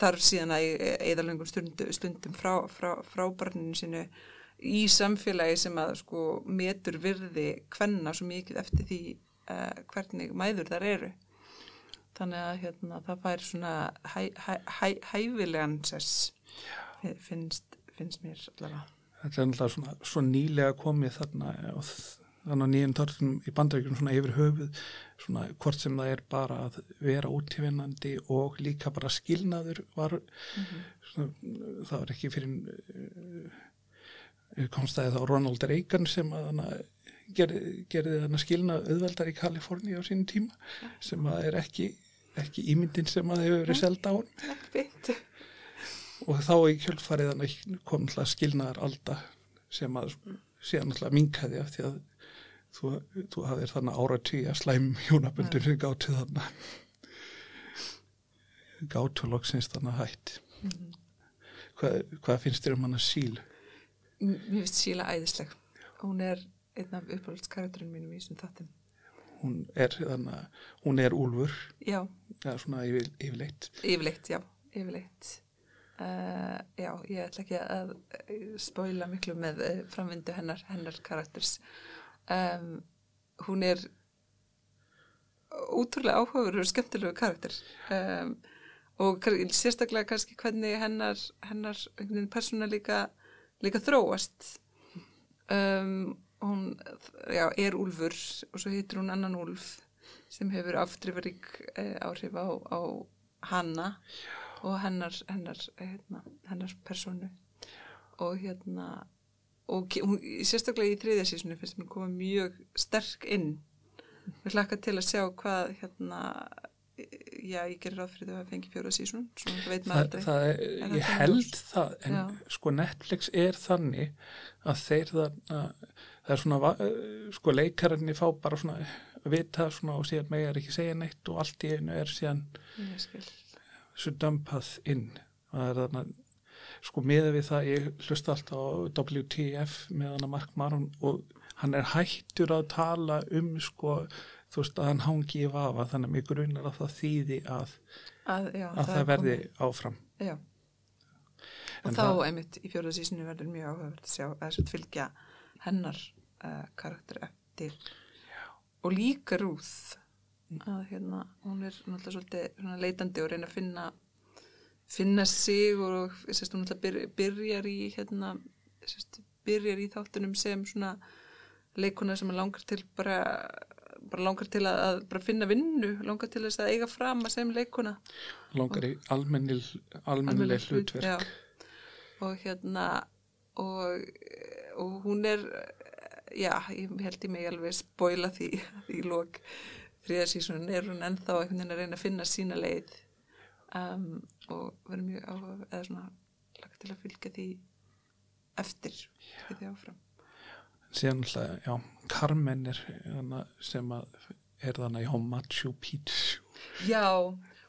þarf síðan að eða löngum stundu, stundum frá, frá, frá barninu sínu í samfélagi sem að sko metur virði hvenna svo mikið eftir því uh, hvernig mæður þar eru þannig að hérna, það fær svona hæ, hæ, hæ, hæfilegan sess finnst, finnst mér allavega. Þetta er náttúrulega svona, svona nýlega komið þarna og þannig að nýjum törnum í bandaríkjum svona yfir höfuð svona hvort sem það er bara að vera útífinnandi og líka bara skilnaður var svona, það var ekki fyrir uh, komst það þá Ronald Reagan sem að hana gerði, gerði þarna skilna auðveldar í Kaliforni á sínum tíma sem að er ekki, ekki ímyndin sem að hefur verið selda á hann og þá í kjölfarið þannig kom náttúrulega skilnaðar alda sem að síðan náttúrulega minkaði af því að þú, þú hafðir þannig áratví að slæm hjónaböndum sem gáttu þannig gáttu loksins þannig hætt. Hvað, hvað finnst þér um hana síl? M- Mér finnst Síla æðisleg. Hún er einn af uppáhaldskarakterinn mínum í þessum þáttum. Hún er, þannig, að hún er úlfur, já, eða svona yfir, yfirleitt. yfirleitt, já, yfirleitt. Uh, já, ég ætla ekki að uh, spoila miklu með uh, framvindu hennar, hennar karakters. Um, hún er útrúlega áhugaður og skemmtilegu karakter um, og sérstaklega kannski hvernig hennar, hennar persóna líka, líka þróast. Um, hún já, er úlfur og svo heitir hún annan úlf sem hefur afdrifarík eh, áhrif á, á hanna og hennar, hennar, hérna, hennar persónu. Og hérna og hún, sérstaklega í þriðja sísonu finnst mér koma mjög sterk inn. Við hlakka til að sjá hvað hérna já, ég gerir ráð fyrir því að fengi fjóra sísun það Það, það er, það ég held það, en Já. sko Netflix er þannig að þeir það, það er svona, eh, sko leikararnir fá bara svona að vita svona og síðan megar ekki segja neitt og allt í einu er síðan ég svo dömpað inn það er þarna sko miða við það, ég hlusta alltaf á WTF með hana Mark Maron og hann er hættur að tala um sko, þú veist að hann hangi í vafa þannig að mig grunar að það þýði að, að, já, að það, er verði komið. áfram Já. Og En þá það- einmitt í fjóruða sísinu verður mjög áhugavert að sjá að þess að fylgja hennar uh, karakter eftir. Og líka rúð að hérna hún er náttúrulega svolítið svona leitandi og reyna að finna finna sig og sérst, hún náttúrulega byr, byrjar í hérna sérst, byrjar í þáttunum sem svona leikuna sem langar til bara bara langar til að, að bara finna vinnu langar til þess að eiga fram að sem leikuna langar í almennil, almennileg hlutverk. já. og hérna og, og hún er já, ég held ég mig alveg spoila því <laughs> í lok þriða sísón er hún ennþá einhvern veginn að reyna að finna sína leið um, og verður mjög áhuga eða svona lagt til að fylgja því eftir við því áfram. Síðan alltaf, já, Carmen er sem að er þannig í Machu Picchu. Já,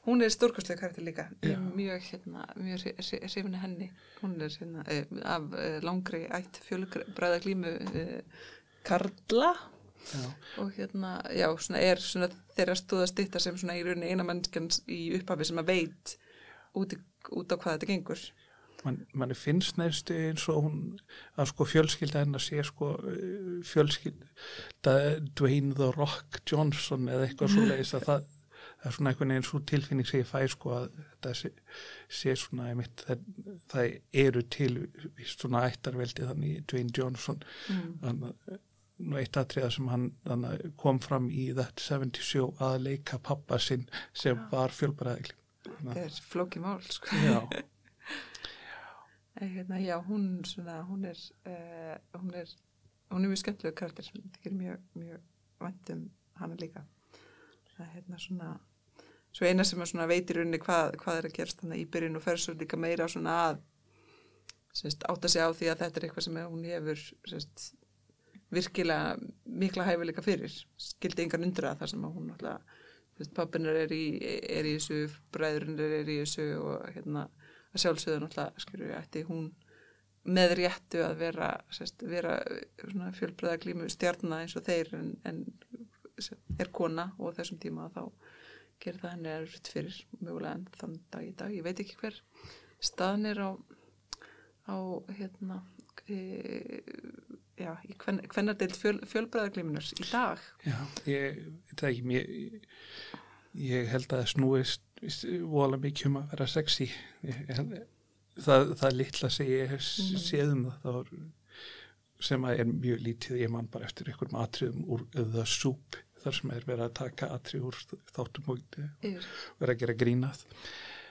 hún er stórkostlega karakter líka. Ég mjög, hérna, mjög hrifin henni. Hún er hérna, eh, af eh, langri ætt fjölbræða glímu eh, Karla. Já, og hérna, já, svona er svona þeirra stóða stýtta sem svona í rauninni eina mannskjans í upphafi sem að veit út, út á hvað þetta gengur. Man, manni finnst neðstu eins og hún að sko fjölskylda hennar sé sko fjölskylda Dwayne The Rock Johnson eða eitthvað svo leiðis að það, það er svona einhvern veginn svo tilfinning sem ég fæ sko að þetta sé, sé svona einmitt, það, það eru til svona ættarveldi þannig Dwayne Johnson. Mm. nú eitt atriða sem hann þannig, kom fram í That 70 Show að leika pappa sinn sem var fjölbræðigli þetta er flóki mál sko. Já, <laughs> hérna, já, hún svona, hún er uh, hún er hún er mjög skemmtilega karakter sem þykir mjög, mjög vandum hana líka. Það er hérna svona svo eina sem svona veitir unni hvað, hvað er að gerast þannig í byrjun og fer svo líka meira svona að sérst, átta sig á því að þetta er eitthvað sem hún hefur sérst, virkilega mikla hæfileika fyrir. Skildi engan undra þar sem að hún náttúrulega pappinar er í, er í þessu bræðurinnir er í þessu og hérna að sjálfsögðu náttúrulega skilur ætti hún með réttu að vera, sérst, vera svona fjölbreða glímu stjarnar eins og þeir en, en er kona og þessum tíma þá gerir það henni erfitt fyrir mögulega en þann dag í dag, ég veit ekki hver staðan er á á hérna e, já, í hvernadeild fjöl, fjölbreðaglímunar í dag Já, ég það ekki, mér, ég held að það snúist vola mikið um að vera sexy. Ég, held, það, það litla sem ég Mm. séð um það, var, sem að er mjög lítið, ég man bara eftir einhverjum atriðum úr The Soup, þar sem er verið að taka atrið úr þáttum og vera að gera grínað.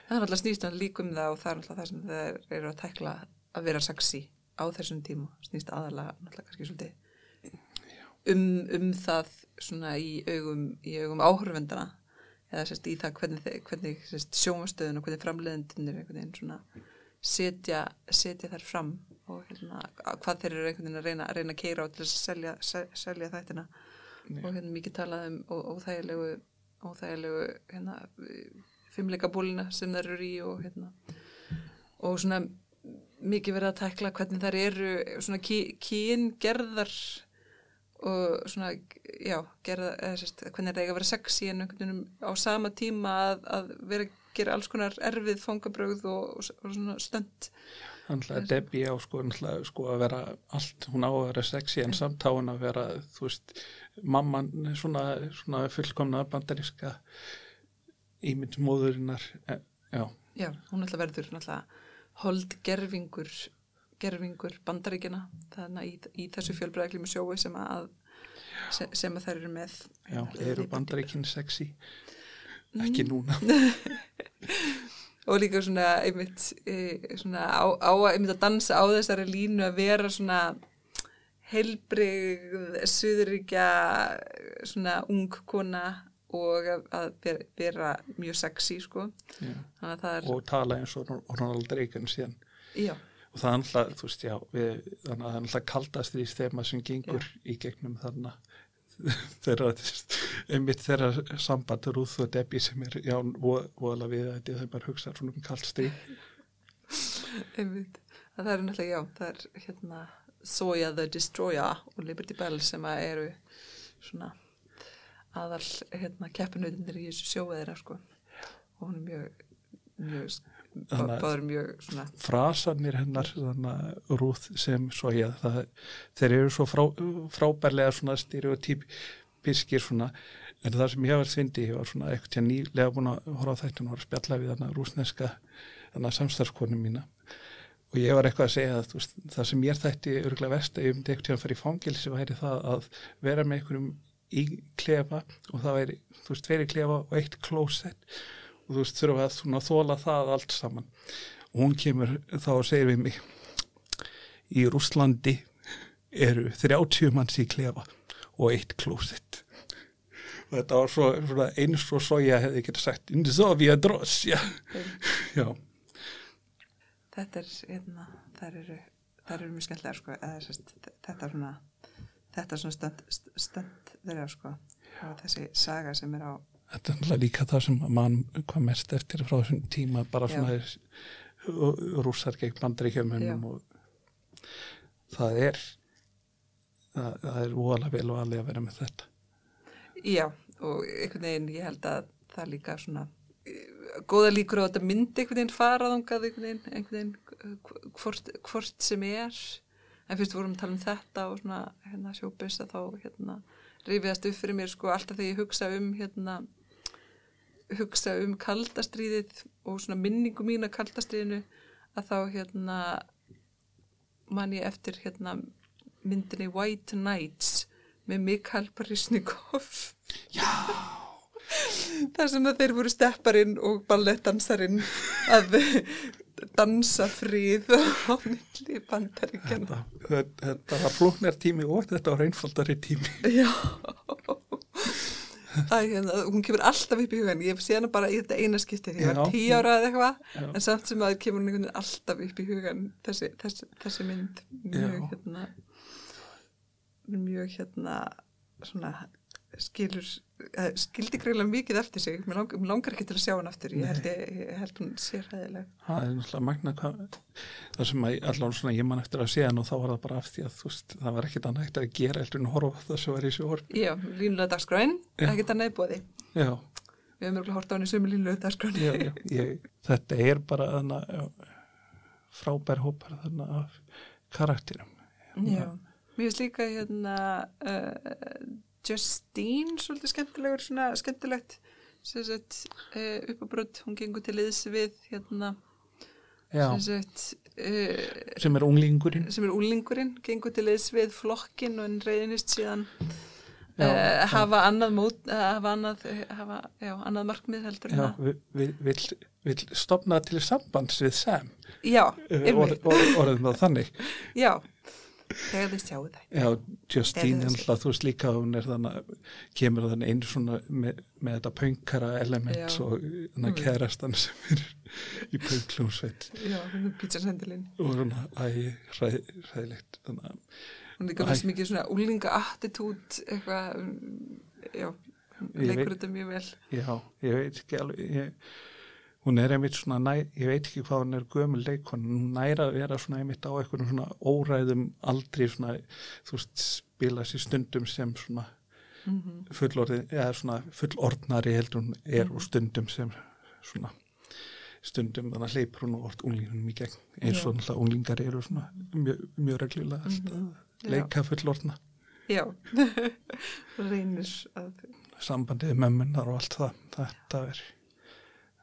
það er alltaf snýst hann líkum það og það er alltaf það sem þeir eru að tekla að vera sexy á þessum tíma. Snýst aðalega náttúrulega kannski svolítið um, um það svona í augum, augum áhörfendana eða sérst í það hvernig, hvernig sjómastöðun og hvernig framleiðendunir einhvern veginn svona setja, setja þær fram og hérna, hvað þeir eru einhvern veginn að reyna að, reyna að keira á til að selja, se- selja þættina og hérna mikið talað um óþægilegu óþægilegu hérna, fimmleika bólina sem þær eru í og hérna og svona mikið verið að tekla hvernig þær eru svona kyngerðar og svona, já, gera, eða sérst, hvernig er það eiga að vera sexy en einhvern veginn á sama tíma að, að vera að gera alls konar erfið fangabröð og, og, og svona stönd. Þannig að Debbie á sko, sko að vera allt, hún á að vera sexy en samt á hún að vera, þú veist, mamman svona, svona fullkomna bandaríska ímyndsmóðurinnar, e, já. Já, hún ætla verður hold gerfingur, gerfingur bandaríkina þannig í, í þessu fjölbræðiklími sjói sem að, sem, sem að þær eru með. Já, eru bandaríkin sexy? Ekki núna. <laughs> og líka svona einmitt e, svona á, á einmitt að dansa á þessari línu að vera svona heilbrið suðuríkja svona ung kona og að, vera, mjög sexy sko. Er, og tala eins og Ronald Reagan síðan. Já. og það er alltaf, þú veist, já við, þannig að það er alltaf kaldast því þema sem gengur já. í gegnum þarna. <laughs> Þeirra, einmitt þeirra sambandur út og Debbie sem er já, voðalega við þetta þegar maður hugsa svona um kaldstri einmitt, það er náttúrulega, já, það er hérna Soya the Destroyer og Liberty Bell sem að eru svona aðal hérna keppinautinir í þessu sjóveðira sko. Og hún er mjög mjög, báður mjög svona Frasarnir hennar rúð sem svo ég það, þeir eru svo frá, frábærlega svona stereotypiskir svona. En það sem ég var þvindi ég var svona eitthvað nýlega búin að horfa á þetta og var að spjalla við þarna rúsneska samstarfskonum mína og ég var eitthvað að segja að veist, það sem ég þætti örgulega vest að ég um dekti að fara í fangilsi væri það að vera með einhverjum í klefa og það væri, þú veist, tveri klefa og eitt klósett. Og þú veist, þurfa að svona, þóla það allt saman. Og hún kemur þá og segir við mig í Rúslandi eru 30 manns í klefa og eitt klósett. Og þetta var svo, svona, eins og svo ég hefði ekki sagt indi svo við að drosja já Þetta er, hérna, það eru eru mjög skemmtilega, sko, eða, þetta er svona þetta er svona stönd, stönd þeirra sko og þessi saga sem er á Þetta er líka það sem mann kom mest eftir frá þessum tíma bara svona rúsar gegn bandreikjumönnum og það er það, það er óalega vel og alveg að vera með þetta. Já og einhvern veginn ég held að það líka svona góða líkur á að þetta myndi einhvern veginn faraðongað einhvern veginn, veginn hvort, hvort sem er. En fyrst vorum að tala um þetta og svona hérna sjópis að þá hérna rifiðast upp fyrir mér sko alltaf þegar ég hugsa um hérna hugsa um kaldastriðið og svona minningu mín að kaldastriðinu að þá hérna man ég eftir hérna myndinni White Nights með Mikael Parisnikov Já þar sem að þeir voru stepparinn og ballettdansarinn að dansa fríð á milli bandaríkjana þetta, þetta var flóknar tími og þetta var einfaldari tími. Já. Æ, hérna, hún kemur alltaf upp í hugan ég sé hana bara í þetta eina skipti því ég var tíu ára eða eitthvað en samt sem að kemur hún alltaf upp í hugan þessi, þessi, þessi mynd mjög já. hérna mjög hérna svona skilur Eh, skildi greiðilega mikið eftir sig. Mér langar, langar ekki til að sjá hann eftir ég held, ég, ég held hún sér hæðileg það er náttúrulega magna það sem allan svona ég man eftir að sé hann og þá var það bara af því að veist, það var ekkit annað eftir að gera eftir að horfa það sem var í sjór já, línulega dagskræn, ekkit annað búið já. Við hefum mjög hort á hann í sömu línulega dagskræn þetta er bara þarna, frábær hópar þarna af karakterum. Já, mér finnst líka hérna uh, Justine svolítið skemmtilegur svona skemmtilegt sagt, uh, uppábrödd, hún gengur til liðs við hérna sem, sagt, uh, sem er unglingurinn. sem er unglingurinn, gengur til liðs við flokkin og henn reyðinist síðan já, uh, hafa annað mót, hafa annað hafa, já, annað markmið heldur já, við vil, vil stopna til sambands við orð, orðum það þannig. Já þegar þið sjáu það Já, Justine, alltaf, þú veist líka hún er þannig, kemur þannig einu svona með, með þetta pöngkara element Já. og þannig að kærastan sem er í pöngljónsveit Já, hún er pizzarsendilinn og svona, æ, ræð, ræðilegt hún er líka mjög mikið svona úlinga attitút eitthvað já, leikur þetta mjög vel. Já, ég veit ekki alveg ég, hún er einmitt svona, næ, ég veit ekki hvað hún er gömul leikon, hún næra að vera svona einmitt á einhvern svona óræðum aldrei svona, þú veist, spila sér stundum sem svona mm -hmm. fullorði, eða svona fullordnari heldur hún er og stundum sem svona stundum þannig að hleypur hún og orð unglingunum í gegn eins og náttúrulega unglingar eru svona mjög, mjög reglulega mm -hmm. leika fullorðna. Já, <laughs> reynir að sambandið mömmunar og allt það þetta er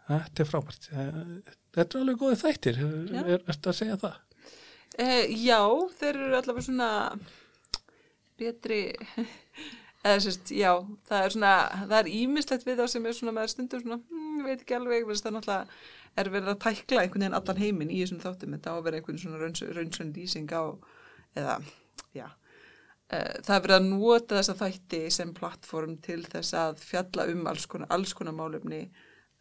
þetta er frábært. Þetta er alveg góðið þættir. Er, er þetta að segja það? Eh, já, þeir eru allavega svona betri <laughs> eða sérst, já, það er svona það er ímislegt við þá sem er svona með stundum svona, hm, veit ekki alveg það er náttúrulega, er verið að tækla einhvern veginn allan heiminn í þessum þáttum. Þetta á að vera einhvern svona raunsönn lýsing á eða, já. Uh, það er verið að nota þessa þætti sem plattform til þess að fjalla um alls konar, alls konar málefni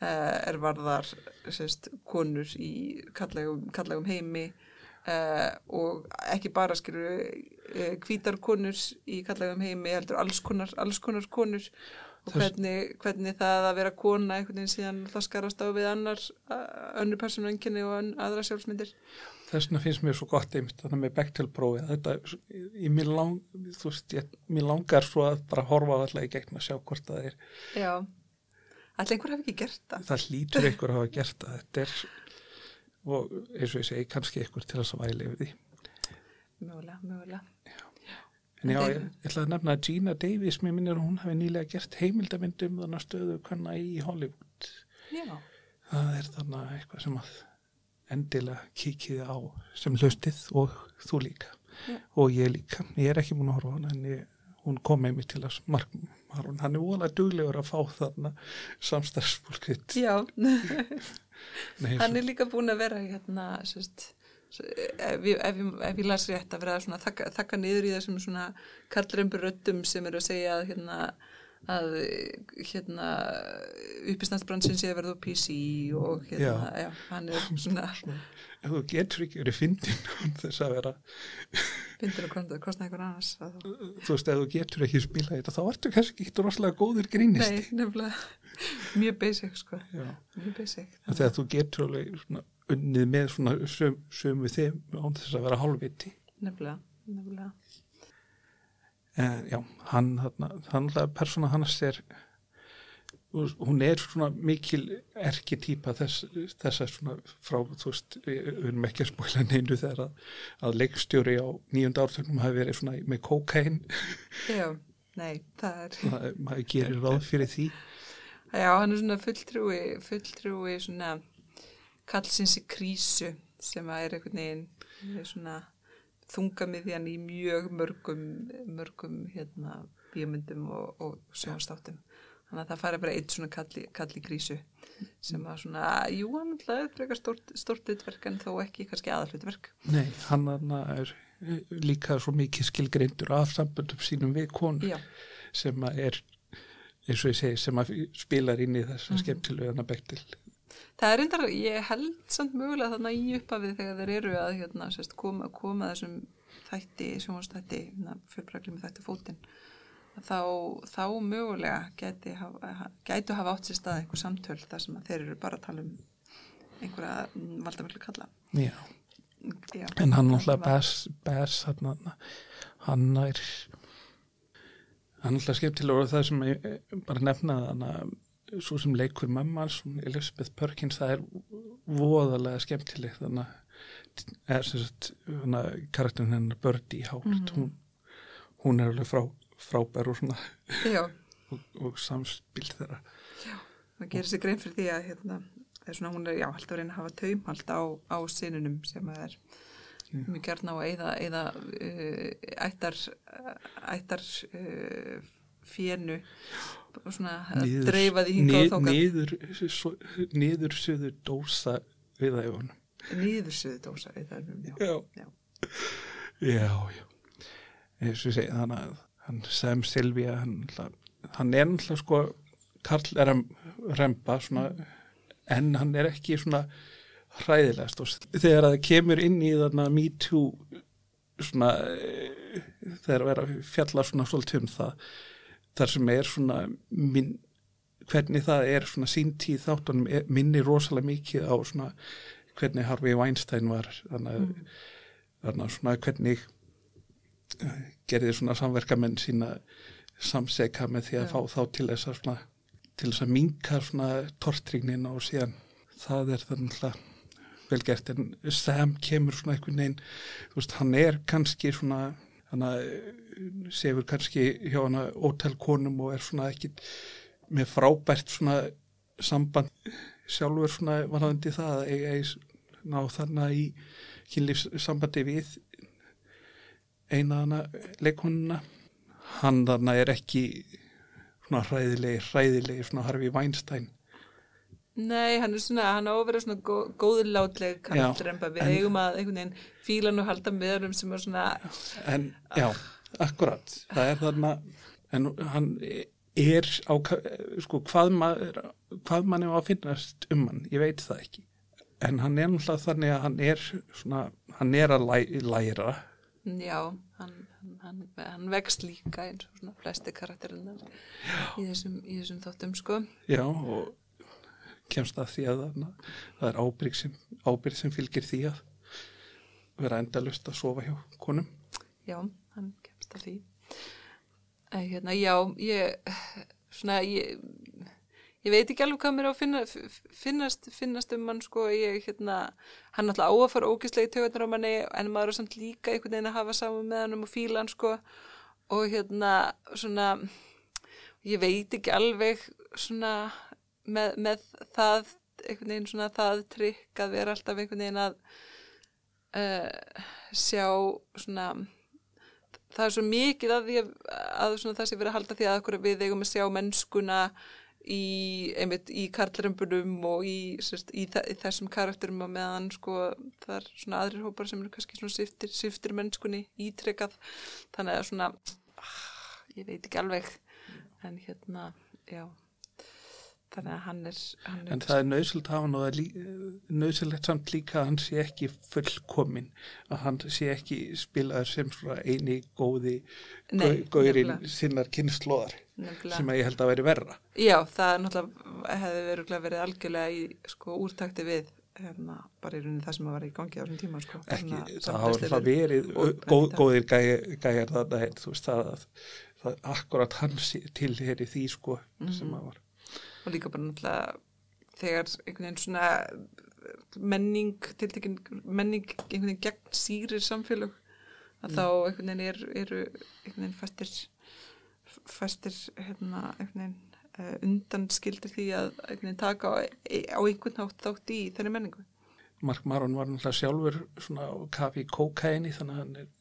er varðar sérst, konur í kallegum, kallegum heimi. Uh, og ekki bara skilur uh, hvítar konur í kallegum heimi heldur alls konar, alls konar konur. Og hvernig, hvernig það að vera kona einhvern veginn síðan það skarast á við annar önnur persónuenginni og aðra sjálfsmyndir. Þess vegna finnst mér svo gott einmitt þannig með Bechtel-prófi þetta, ég, mér, lang, veist, ég, mér langar svo að bara horfa alltaf í gegn að sjá hvort það er Já, alltaf einhver hafi ekki gert það? Það hlýtur einhver að hafa gert það. Þetta er og eins og ég segi kannski ykkur til þess að væli yfir því. Mögulega, mögulega. Já. En já, ég, ég ætla að nefna að Gina Davis mér minnir hún hafi nýlega gert heimildamindum þannig að stöðu kannar í Hollywood. Já. Það er þannig eitthvað sem að endilega kikiði á sem hlustið og þú líka. Já. og ég líka, ég er ekki múin að horfa hana en ég, hún kom með mig til að markma hann er volað duglegur að fá þarna samstarfsfólkitt Já. <laughs> Nei, hann er líka búin að vera hérna sérst, ef, ég, ef, ef ég las rétt að vera svona þakka, þakka niður í þessum svona kallrömbur röttum sem eru að segja að hérna að hérna uppistandsbransin sé að verða á PC og hérna, já, já hann er svona <laughs> ef þú getur ekki verið fyndin þess að vera fyndin og kostna einhver annars þú veist, ef þú getur ekki spila þetta þá ertu kannski ekki rosalega góður grínist. Nei, nefnilega, <laughs> mjög basic sko, já. mjög basic Þegar þú getur alveg svona unnið með svona söm, sömu þeim án þess að vera hálfviti. Nefnilega, nefnilega En já, hann, hann, persóna hans er hún er svona mikil erketýpa þess, þess að svona frá, þú veist, við erum ekki að spóila neinu þegar að, að leikstjóri á nýjönda ártögnum hafi verið svona með kokain Já, nei, það er það, maður gerir ráð fyrir því. Já, hann er svona fulltrúi fulltrúi svona kallsins í krísu sem að er einhvern veginn svona þungamiðjan í mjög mörgum mörgum hérna bíomundum og, og sjónstáttum þannig að það fari bara eitt svona kalli, kalli krísu sem að svona, jú, hann er frekar stort, stort utverk en þó ekki kannski aðalutverk. Nei, hann er líka svo mikið skilgreindur af samböndum sínum við konu Já. sem að er eins og ég segi, sem að spilar inn í þess að mm. skemmtilegana bektil. Það er reyndar, ég held samt mögulega þarna í uppafið þegar þeir eru að hérna, sérst, koma, koma þessum þætti, sjónastætti, fjörbrækli með þætti fótinn þá, þá mögulega gæti hafa, gætu hafa átt sér stað einhver samtöl þar sem þeir eru bara að tala um einhverja valdamöglu kalla. Já, Já. En hann náttúrulega bæs, bæs hann, hann er hann náttúrulega skemmtilega og það sem ég bara nefnaði hann að svo sem leikur mammans, Elizabeth Perkins það er voðalega skemmtileg þannig að er sem sagt karakterin hennar Birdie Howard mm -hmm. hún, hún er alveg frá frábær og svona <laughs> og, og samspilt þeirra. Já, það gerir sér grein fyrir því að hérna, svona, hún er já, alltaf reyna að hafa taumhald á, á sinunum sem er mjög gert ná að eða, uh, ættar ættar uh, fjennu og svona niður, dreifaði hinga nið, á þókar niður, niður söður dósa við æfunum niður söður dósa við æfunum já. Já, já, já. eins og segja þannig að hann Sam Silvia hann, hann er náttúrulega sko Karl er að rempa svona, en hann er ekki svona hræðilegast. Og þegar það kemur inn í þarna Me Too svona þegar það er að fjalla svona svolítið um það þar sem er svona minn, hvernig það er svona sínt í þáttunum minni rosalega mikið á svona hvernig Harvey Weinstein var þannig að Mm. svona hvernig uh, gerði svona samverkamenn sína samseka með því að Já. fá þá til þess að svona til þess að minka svona tortrygnina og síðan það er þannig að vel gert en Sam kemur svona einhvern veginn þú veist, hann er kannski svona hann sefur kannski hjá hana ótelkonum og er svona ekki með frábært svona samband sjálfur svona varðandi það að eiga í ná þannig í kynlífssambandi við eina hana leikonuna hann þarna er ekki svona hræðilegi, hræðilegi svona Harfi Weinstein Nei, hann er svona, hann á að vera svona gó, en bara við en- eigum að einhvern veginn fílan og halda með honum sem er svona, en já, akkurat. Það er þarna en hann er á sko hvað maður hvað mann er að finnast um hann, ég veit það ekki. En hann er náttúrulega þannig að hann er svona, hann er að læ, læra. Já, hann, hann, hann, vext líka eins og svona flesti karakterinnar í þessum, í þessum þáttum sko. já og kemst að því að það er ábyrg sem, ábyrg sem fylgir því að vera endalust að sofa hjá konum Já, hann kemst að því. En hérna, já, ég, svona, ég, ég veit ekki alveg hvað mér á að finna, finnast, finnast um hann, sko, ég, hérna, hann náttúrulega á að fara ógislega í tögunar á manni, en maður er samt líka einhvern veginn að hafa saman með hann um og fíla hann, sko, og hérna, svona, ég veit ekki alveg, svona, með, með það, einhvern veginn svona það trygg að vera alltaf einhvern veginn að uh, sjá svona það er svo mikið að því að, að það sé verið að halda því að okkur við eigum að sjá mennskuna í, einmitt, í karlrömbunum og í, sérst, í, þe í þessum karakterum og meðan sko það er svona aðrir hópar sem eru kannski svona siftir, siftir mennskunni ítrekkað þannig að svona ah, ég veit ekki alveg. En hérna, já þannig að hann er, hann er En það er nöðsöld hafa og það er nöðsöldlegt samt líka að hann sé ekki fullkomin, að hann sé ekki spilaður sem svona eini góði nefnilega. sinnar kynnslóðar sem að ég held að veri verra. Já, það náttúrulega hefði verið, verið algjörlega í sko, úrtakti við hérna, bara í rauninni það sem vera í gangi á þessum tíma sko, Ekki, það hafa það verið góð, góðir gæjar, held, þú veist það að það akkurat hann sé- tilheri því sko sem Mhm. að var. Og líka bara náttúrulega þegar einhvern veginn svona menning, tiltekin menning einhvern veginn gegn sýrir samfélög að þá einhvern veginn er, eru einhvern veginn fastir fastir hérna einhvern veginn uh, undan skildir því að einhvern veginn taka á, á einhvern hátt þátt í þeirri menningu. Mark Maron var náttúrulega sjálfur svona kafi kókaini þannig að hann er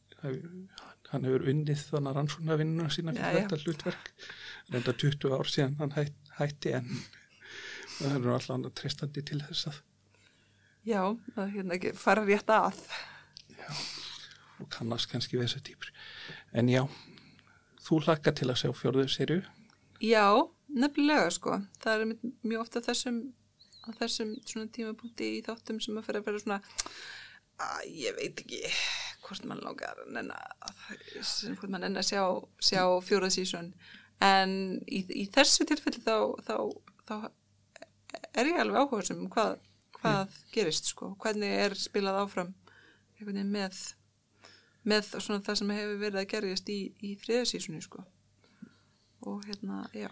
hann hefur unnið þannig að rannsóna vinnuna sína Já, fyrir já. þetta hlutverk reynda 20 ár síðan hann hætt, hætti en það er alltaf hann tristandi til þess að Já, að hérna ekki fara rétt að. og kannast kannski við þessa týpur en já, þú hlakka til að sjá fjörðu serju Já, nefnilega sko. Það er mjög ofta þessum, á þessum svona tímapunkti í þáttum sem að fyrir að vera svona að ég veit ekki hvort mann langar nenna að- hvort mann nenna að sjá, sjá fjórað sísón en í, í þessu tilfelli þá, þá, þá er ég alveg áhuga sem hvað, hvað gerist sko, hvernig er spilað áfram með með það sem hefur verið að gerjast í, í þriðasísunni sko. Og hérna, já,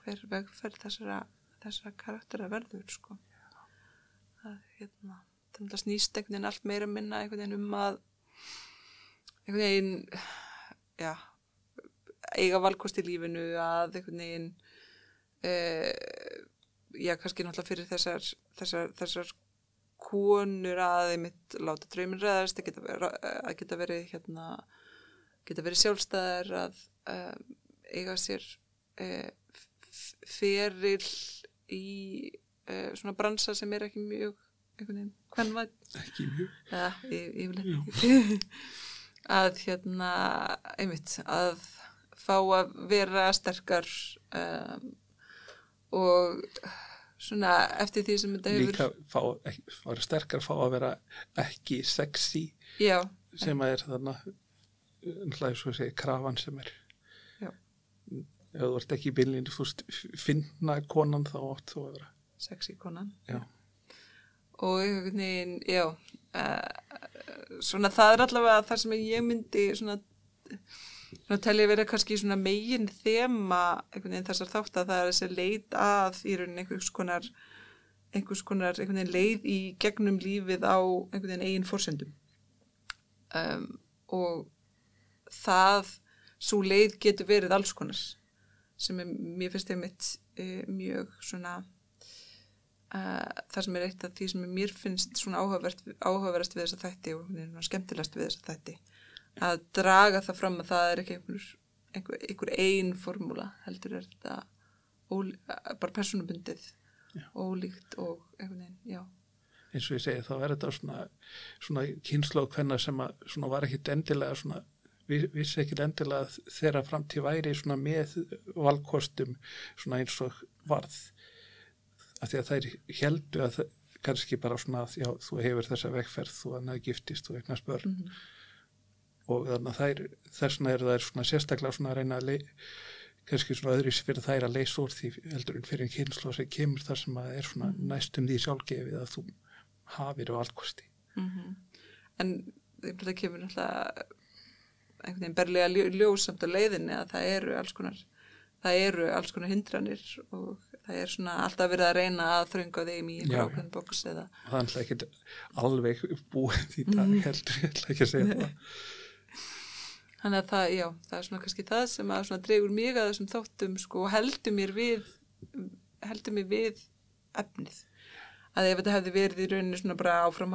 hver vegferð þessara, þessara karaktera verður, sko. Það, hérna, þannig að snýst einhvern veginn allt meira minna einhvern veginn um að einhvern veginn, já, eiga valkost í lífinu að einhvern veginn, uh, já, kannski náttúrulega fyrir þessar, þessar, þessar konur að einmitt láta draumin ræðast, að geta, ver- að geta verið, hérna, geta verið sjálfstæðar að um, eiga sér uh, feril í uh, svona bransa sem er ekki mjög hvern var ekki mjög. Ja, yfirleitt ekki. <laughs> Að hérna einmitt, að fá að vera sterkar um, og svona eftir því sem þetta hefur líka fá, ekki, var sterkar fá að vera ekki sexy já, sem að er þarna hlæði svo að segja krafan sem er Já. ef þú ert ekki í bylinn, þú finna konan þá átt þú að vera. sexy konan Já. og einhvern veginn, já uh, svona það er allavega það sem ég myndi svona, svona telja verið kannski svona megin þema einhvern veginn þessar þátt að það er þessi leit að í rauninni einhvers konar einhvers konar einhvern veginn leið í gegnum lífið á einhvern veginn eigin fórsendum um, og það svo leið getur verið alls konar sem er, mér finnst einmitt uh, mjög svona uh, það sem er eitt af því sem mér finnst svona áhugavert, áhugaverast við þessa þætti og skemmtilegast við þessa þætti að draga það fram að það er ekki einhver, einhver, einhver ein formúla heldur er þetta ól, bara personubundið ólíkt og einhvern veginn, já eins og ég segi, þá er þetta svona, svona kynslu og hvenna sem að svona var ekkit endilega svona, vi- vissi ekkit endilega að þeirra framtíð væri svona með valkostum svona eins og varð. Af því að þær heldu að kannski bara svona að já, þú hefur þessa vegferð, þú annað giftist, þú eignast börn Mhm. Og þannig að þær, þess vegna eru þær svona sérstaklega svona að reyna að kannski svona öðru fyrir þær að leysa úr því heldur en fyrir en kynslu sem kemur þar sem að er svona næstum því sjálfgefið að þú hafir á allkosti. Mm En það kemur náttúrulega einhvern veginn berlega ljó, ljós samt á leiðinni að það eru alls konar það eru alls konar hindranir og það er svona alltaf verið að reyna að þrönga þeim í Já, einhver já. ákveðin bóks eða það er alltaf ekkert alveg búið í dag heldur, ég ætla ekki að segja <laughs> það Þannig að það, já, það er svona kannski það sem að svona dregur mig að þessum þáttum sko og heldur mér við heldur mér við efnið. Að ef þetta hefði verið í rauninni svona bara áfram,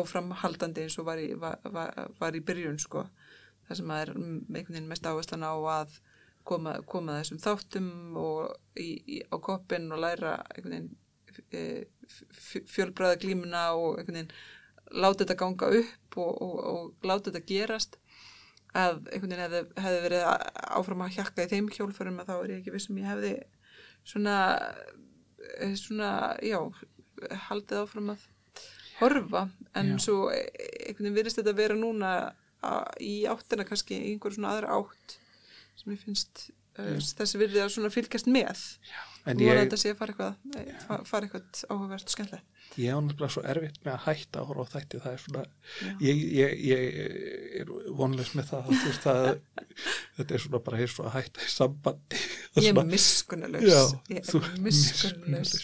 áframhaldandi eins og var í, var, var, var í byrjun sko. Það sem að er einhvern veginn mest áherslan á að koma, koma þessum þáttum og í, í, á koppin og læra einhvern veginn e, fjölbræða glímuna og einhvern veginn láta þetta ganga upp og, og, og láta þetta gerast að einhvern veginn hefði, hefði verið áfram að hjakka í þeim hjólförum að þá er ég ekki vissum ég hefði svona eh, svona, já haldið áfram að horfa en Já. svo eh, einhvern veginn virðist þetta vera núna a- í áttina kannski einhver svona aðra átt sem ég finnst uh, þessi virði að svona fylgjast með. Og voru þetta sé að fara eitthvað eh, fa- fara eitthvað áhugavert og skemmtilegt. Ég á náttúrulega svo erfitt með að hætta að horfa á þætti það er svona, Já. ég, ég, ég er vonlegs með það, það <laughs> þetta er svona bara eins og að hætta í sambandi ég er Já, ég er miskunnalaus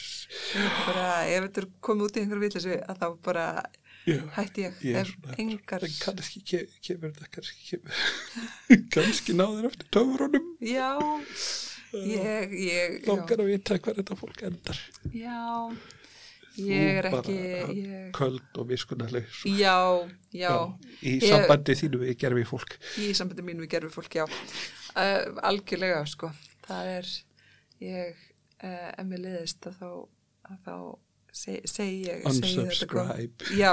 Ég er bara, ef þetta er komið út í einhverju vitleysu að þá bara Já, hætti ég, ég er engar en kannski ke, kemur þetta kannski kemur <laughs> kannski náður eftir töfurunum já, ég, ég já, langar að vita hvað þetta fólk endar. Já ég er ekki ég, köld og viskunarleg já, já, í Ég- sambandi þínu við gerfi fólk. Í sambandi mínu við gerfi fólk, já. Uh, algjörlega, sko. Það er, ég uh, ef mér liðist að þá að þá segi ég unsubscribe Já,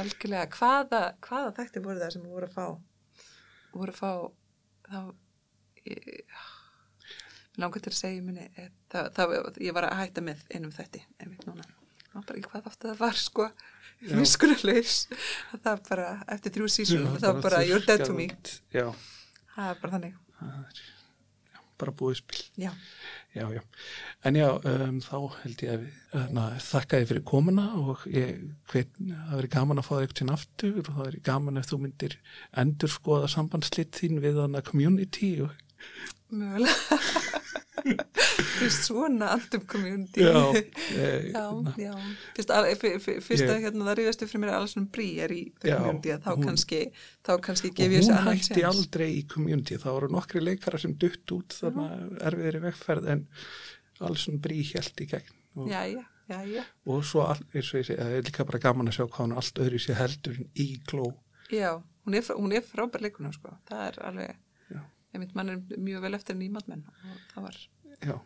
algjörlega. Hvaða, hvaða þætti voru það sem voru að fá? Voru að fá, þá, ég, langar til að segja minni, eh, það, það, ég var að hætta með einum þætti. Það bara ekki hvað þáttu það var, sko, miskunnarleis. Það bara, eftir þrjú sísón, það bara, you're dead to me. Það er bara þannig, það bara búið spil já. já, já. en já, um, þá held ég að na, þakka þið fyrir komuna og ég hveit, það verið gaman að fá þig eitthvað til aftur og það verið gaman ef þú myndir endur skoða sambandslitt þín við hana community og Mögulega. <laughs> Veist svona andum community. já, <laughs> eh, Já, na, já. Fyrst, að, fyr- fyr- fyrst að Ég- hérna það ríðast upp fyrir mér að Alison Brie er í community að þá hún- kannski, þá kannski gef ég þessi hún annan hætti séns. aldrei í community það voru nokkri leikara sem dutt út þannig að erfiðir í vegferð en Alison Brie held í gegn og, Já, já, já, já. og svo all, eins og ég segi, það er líka bara gaman að sjá hvað hún allt öðru sér heldur í gló Já, hún er, hún er frábær leikuna, sko. Það er alveg, ég mynd, mann er mjög vel eftir nýmatmenn og það var, já,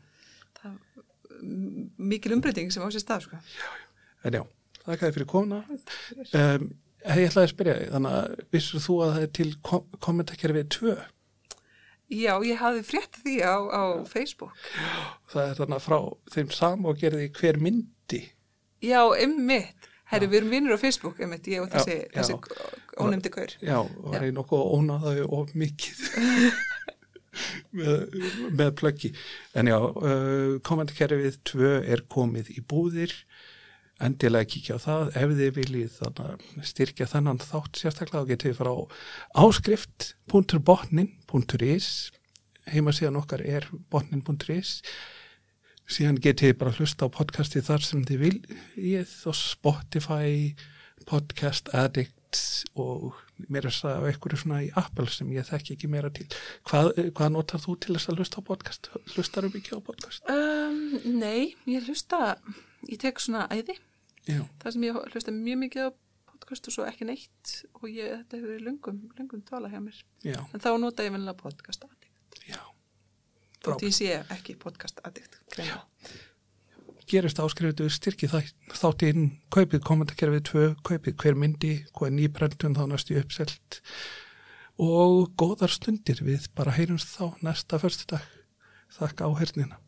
mikil umbreyting sem á sér stað, sko. en já, þakka þið fyrir komuna um, ég ætlaði að spyrja þig, þannig að vissur þú að það er til kom kommentakerfið 2 Já, ég hafði frétt því á, á Facebook. það er þannig að frá þeim sama og gerði hver myndi Já, einmitt. Herri, við erum vinnur á Facebook, einmitt, ég og Já, þessi, já. þessi ónefndi gaur. já, var ég nokkuð ónaðaði of mikið <laughs> með, plöggi. En já, uh, kommentarkerfið 2 er komið í búðir, endilega kíkja á það. Ef þið viljið styrkja þennan þátt sérstaklega, þá getið fara á áskrift.botnin.is heimasíðan okkar er botnin.is síðan getið bara hlusta á podcasti þar sem þið viljið og Spotify, Podcast Addict og meira þess að einhverju svona í Apple sem ég þekki ekki meira til. Hvað, hvað notar þú til þess að hlusta á podcast? Hlustar um ekki á podcast? Um, nei, ég hlusta, ég tek svona æði, Já, það sem ég hlusta mjög mikið á podcast og svo ekki neitt og ég, þetta hefur lungum, lungum tala hjá mér. já, En þá nota ég vennilega podcast addict. já. Þótt ég sé ekki podcast addict. greinilega. Gerist áskrifuðu styrki þáttinn kaupið kommentarkerfið 2, kaupið hver myndi hvað nýbrendun þá næstu uppselt. Og góðar stundir við bara heyrumst þá næsta förstu dag þakka áhernina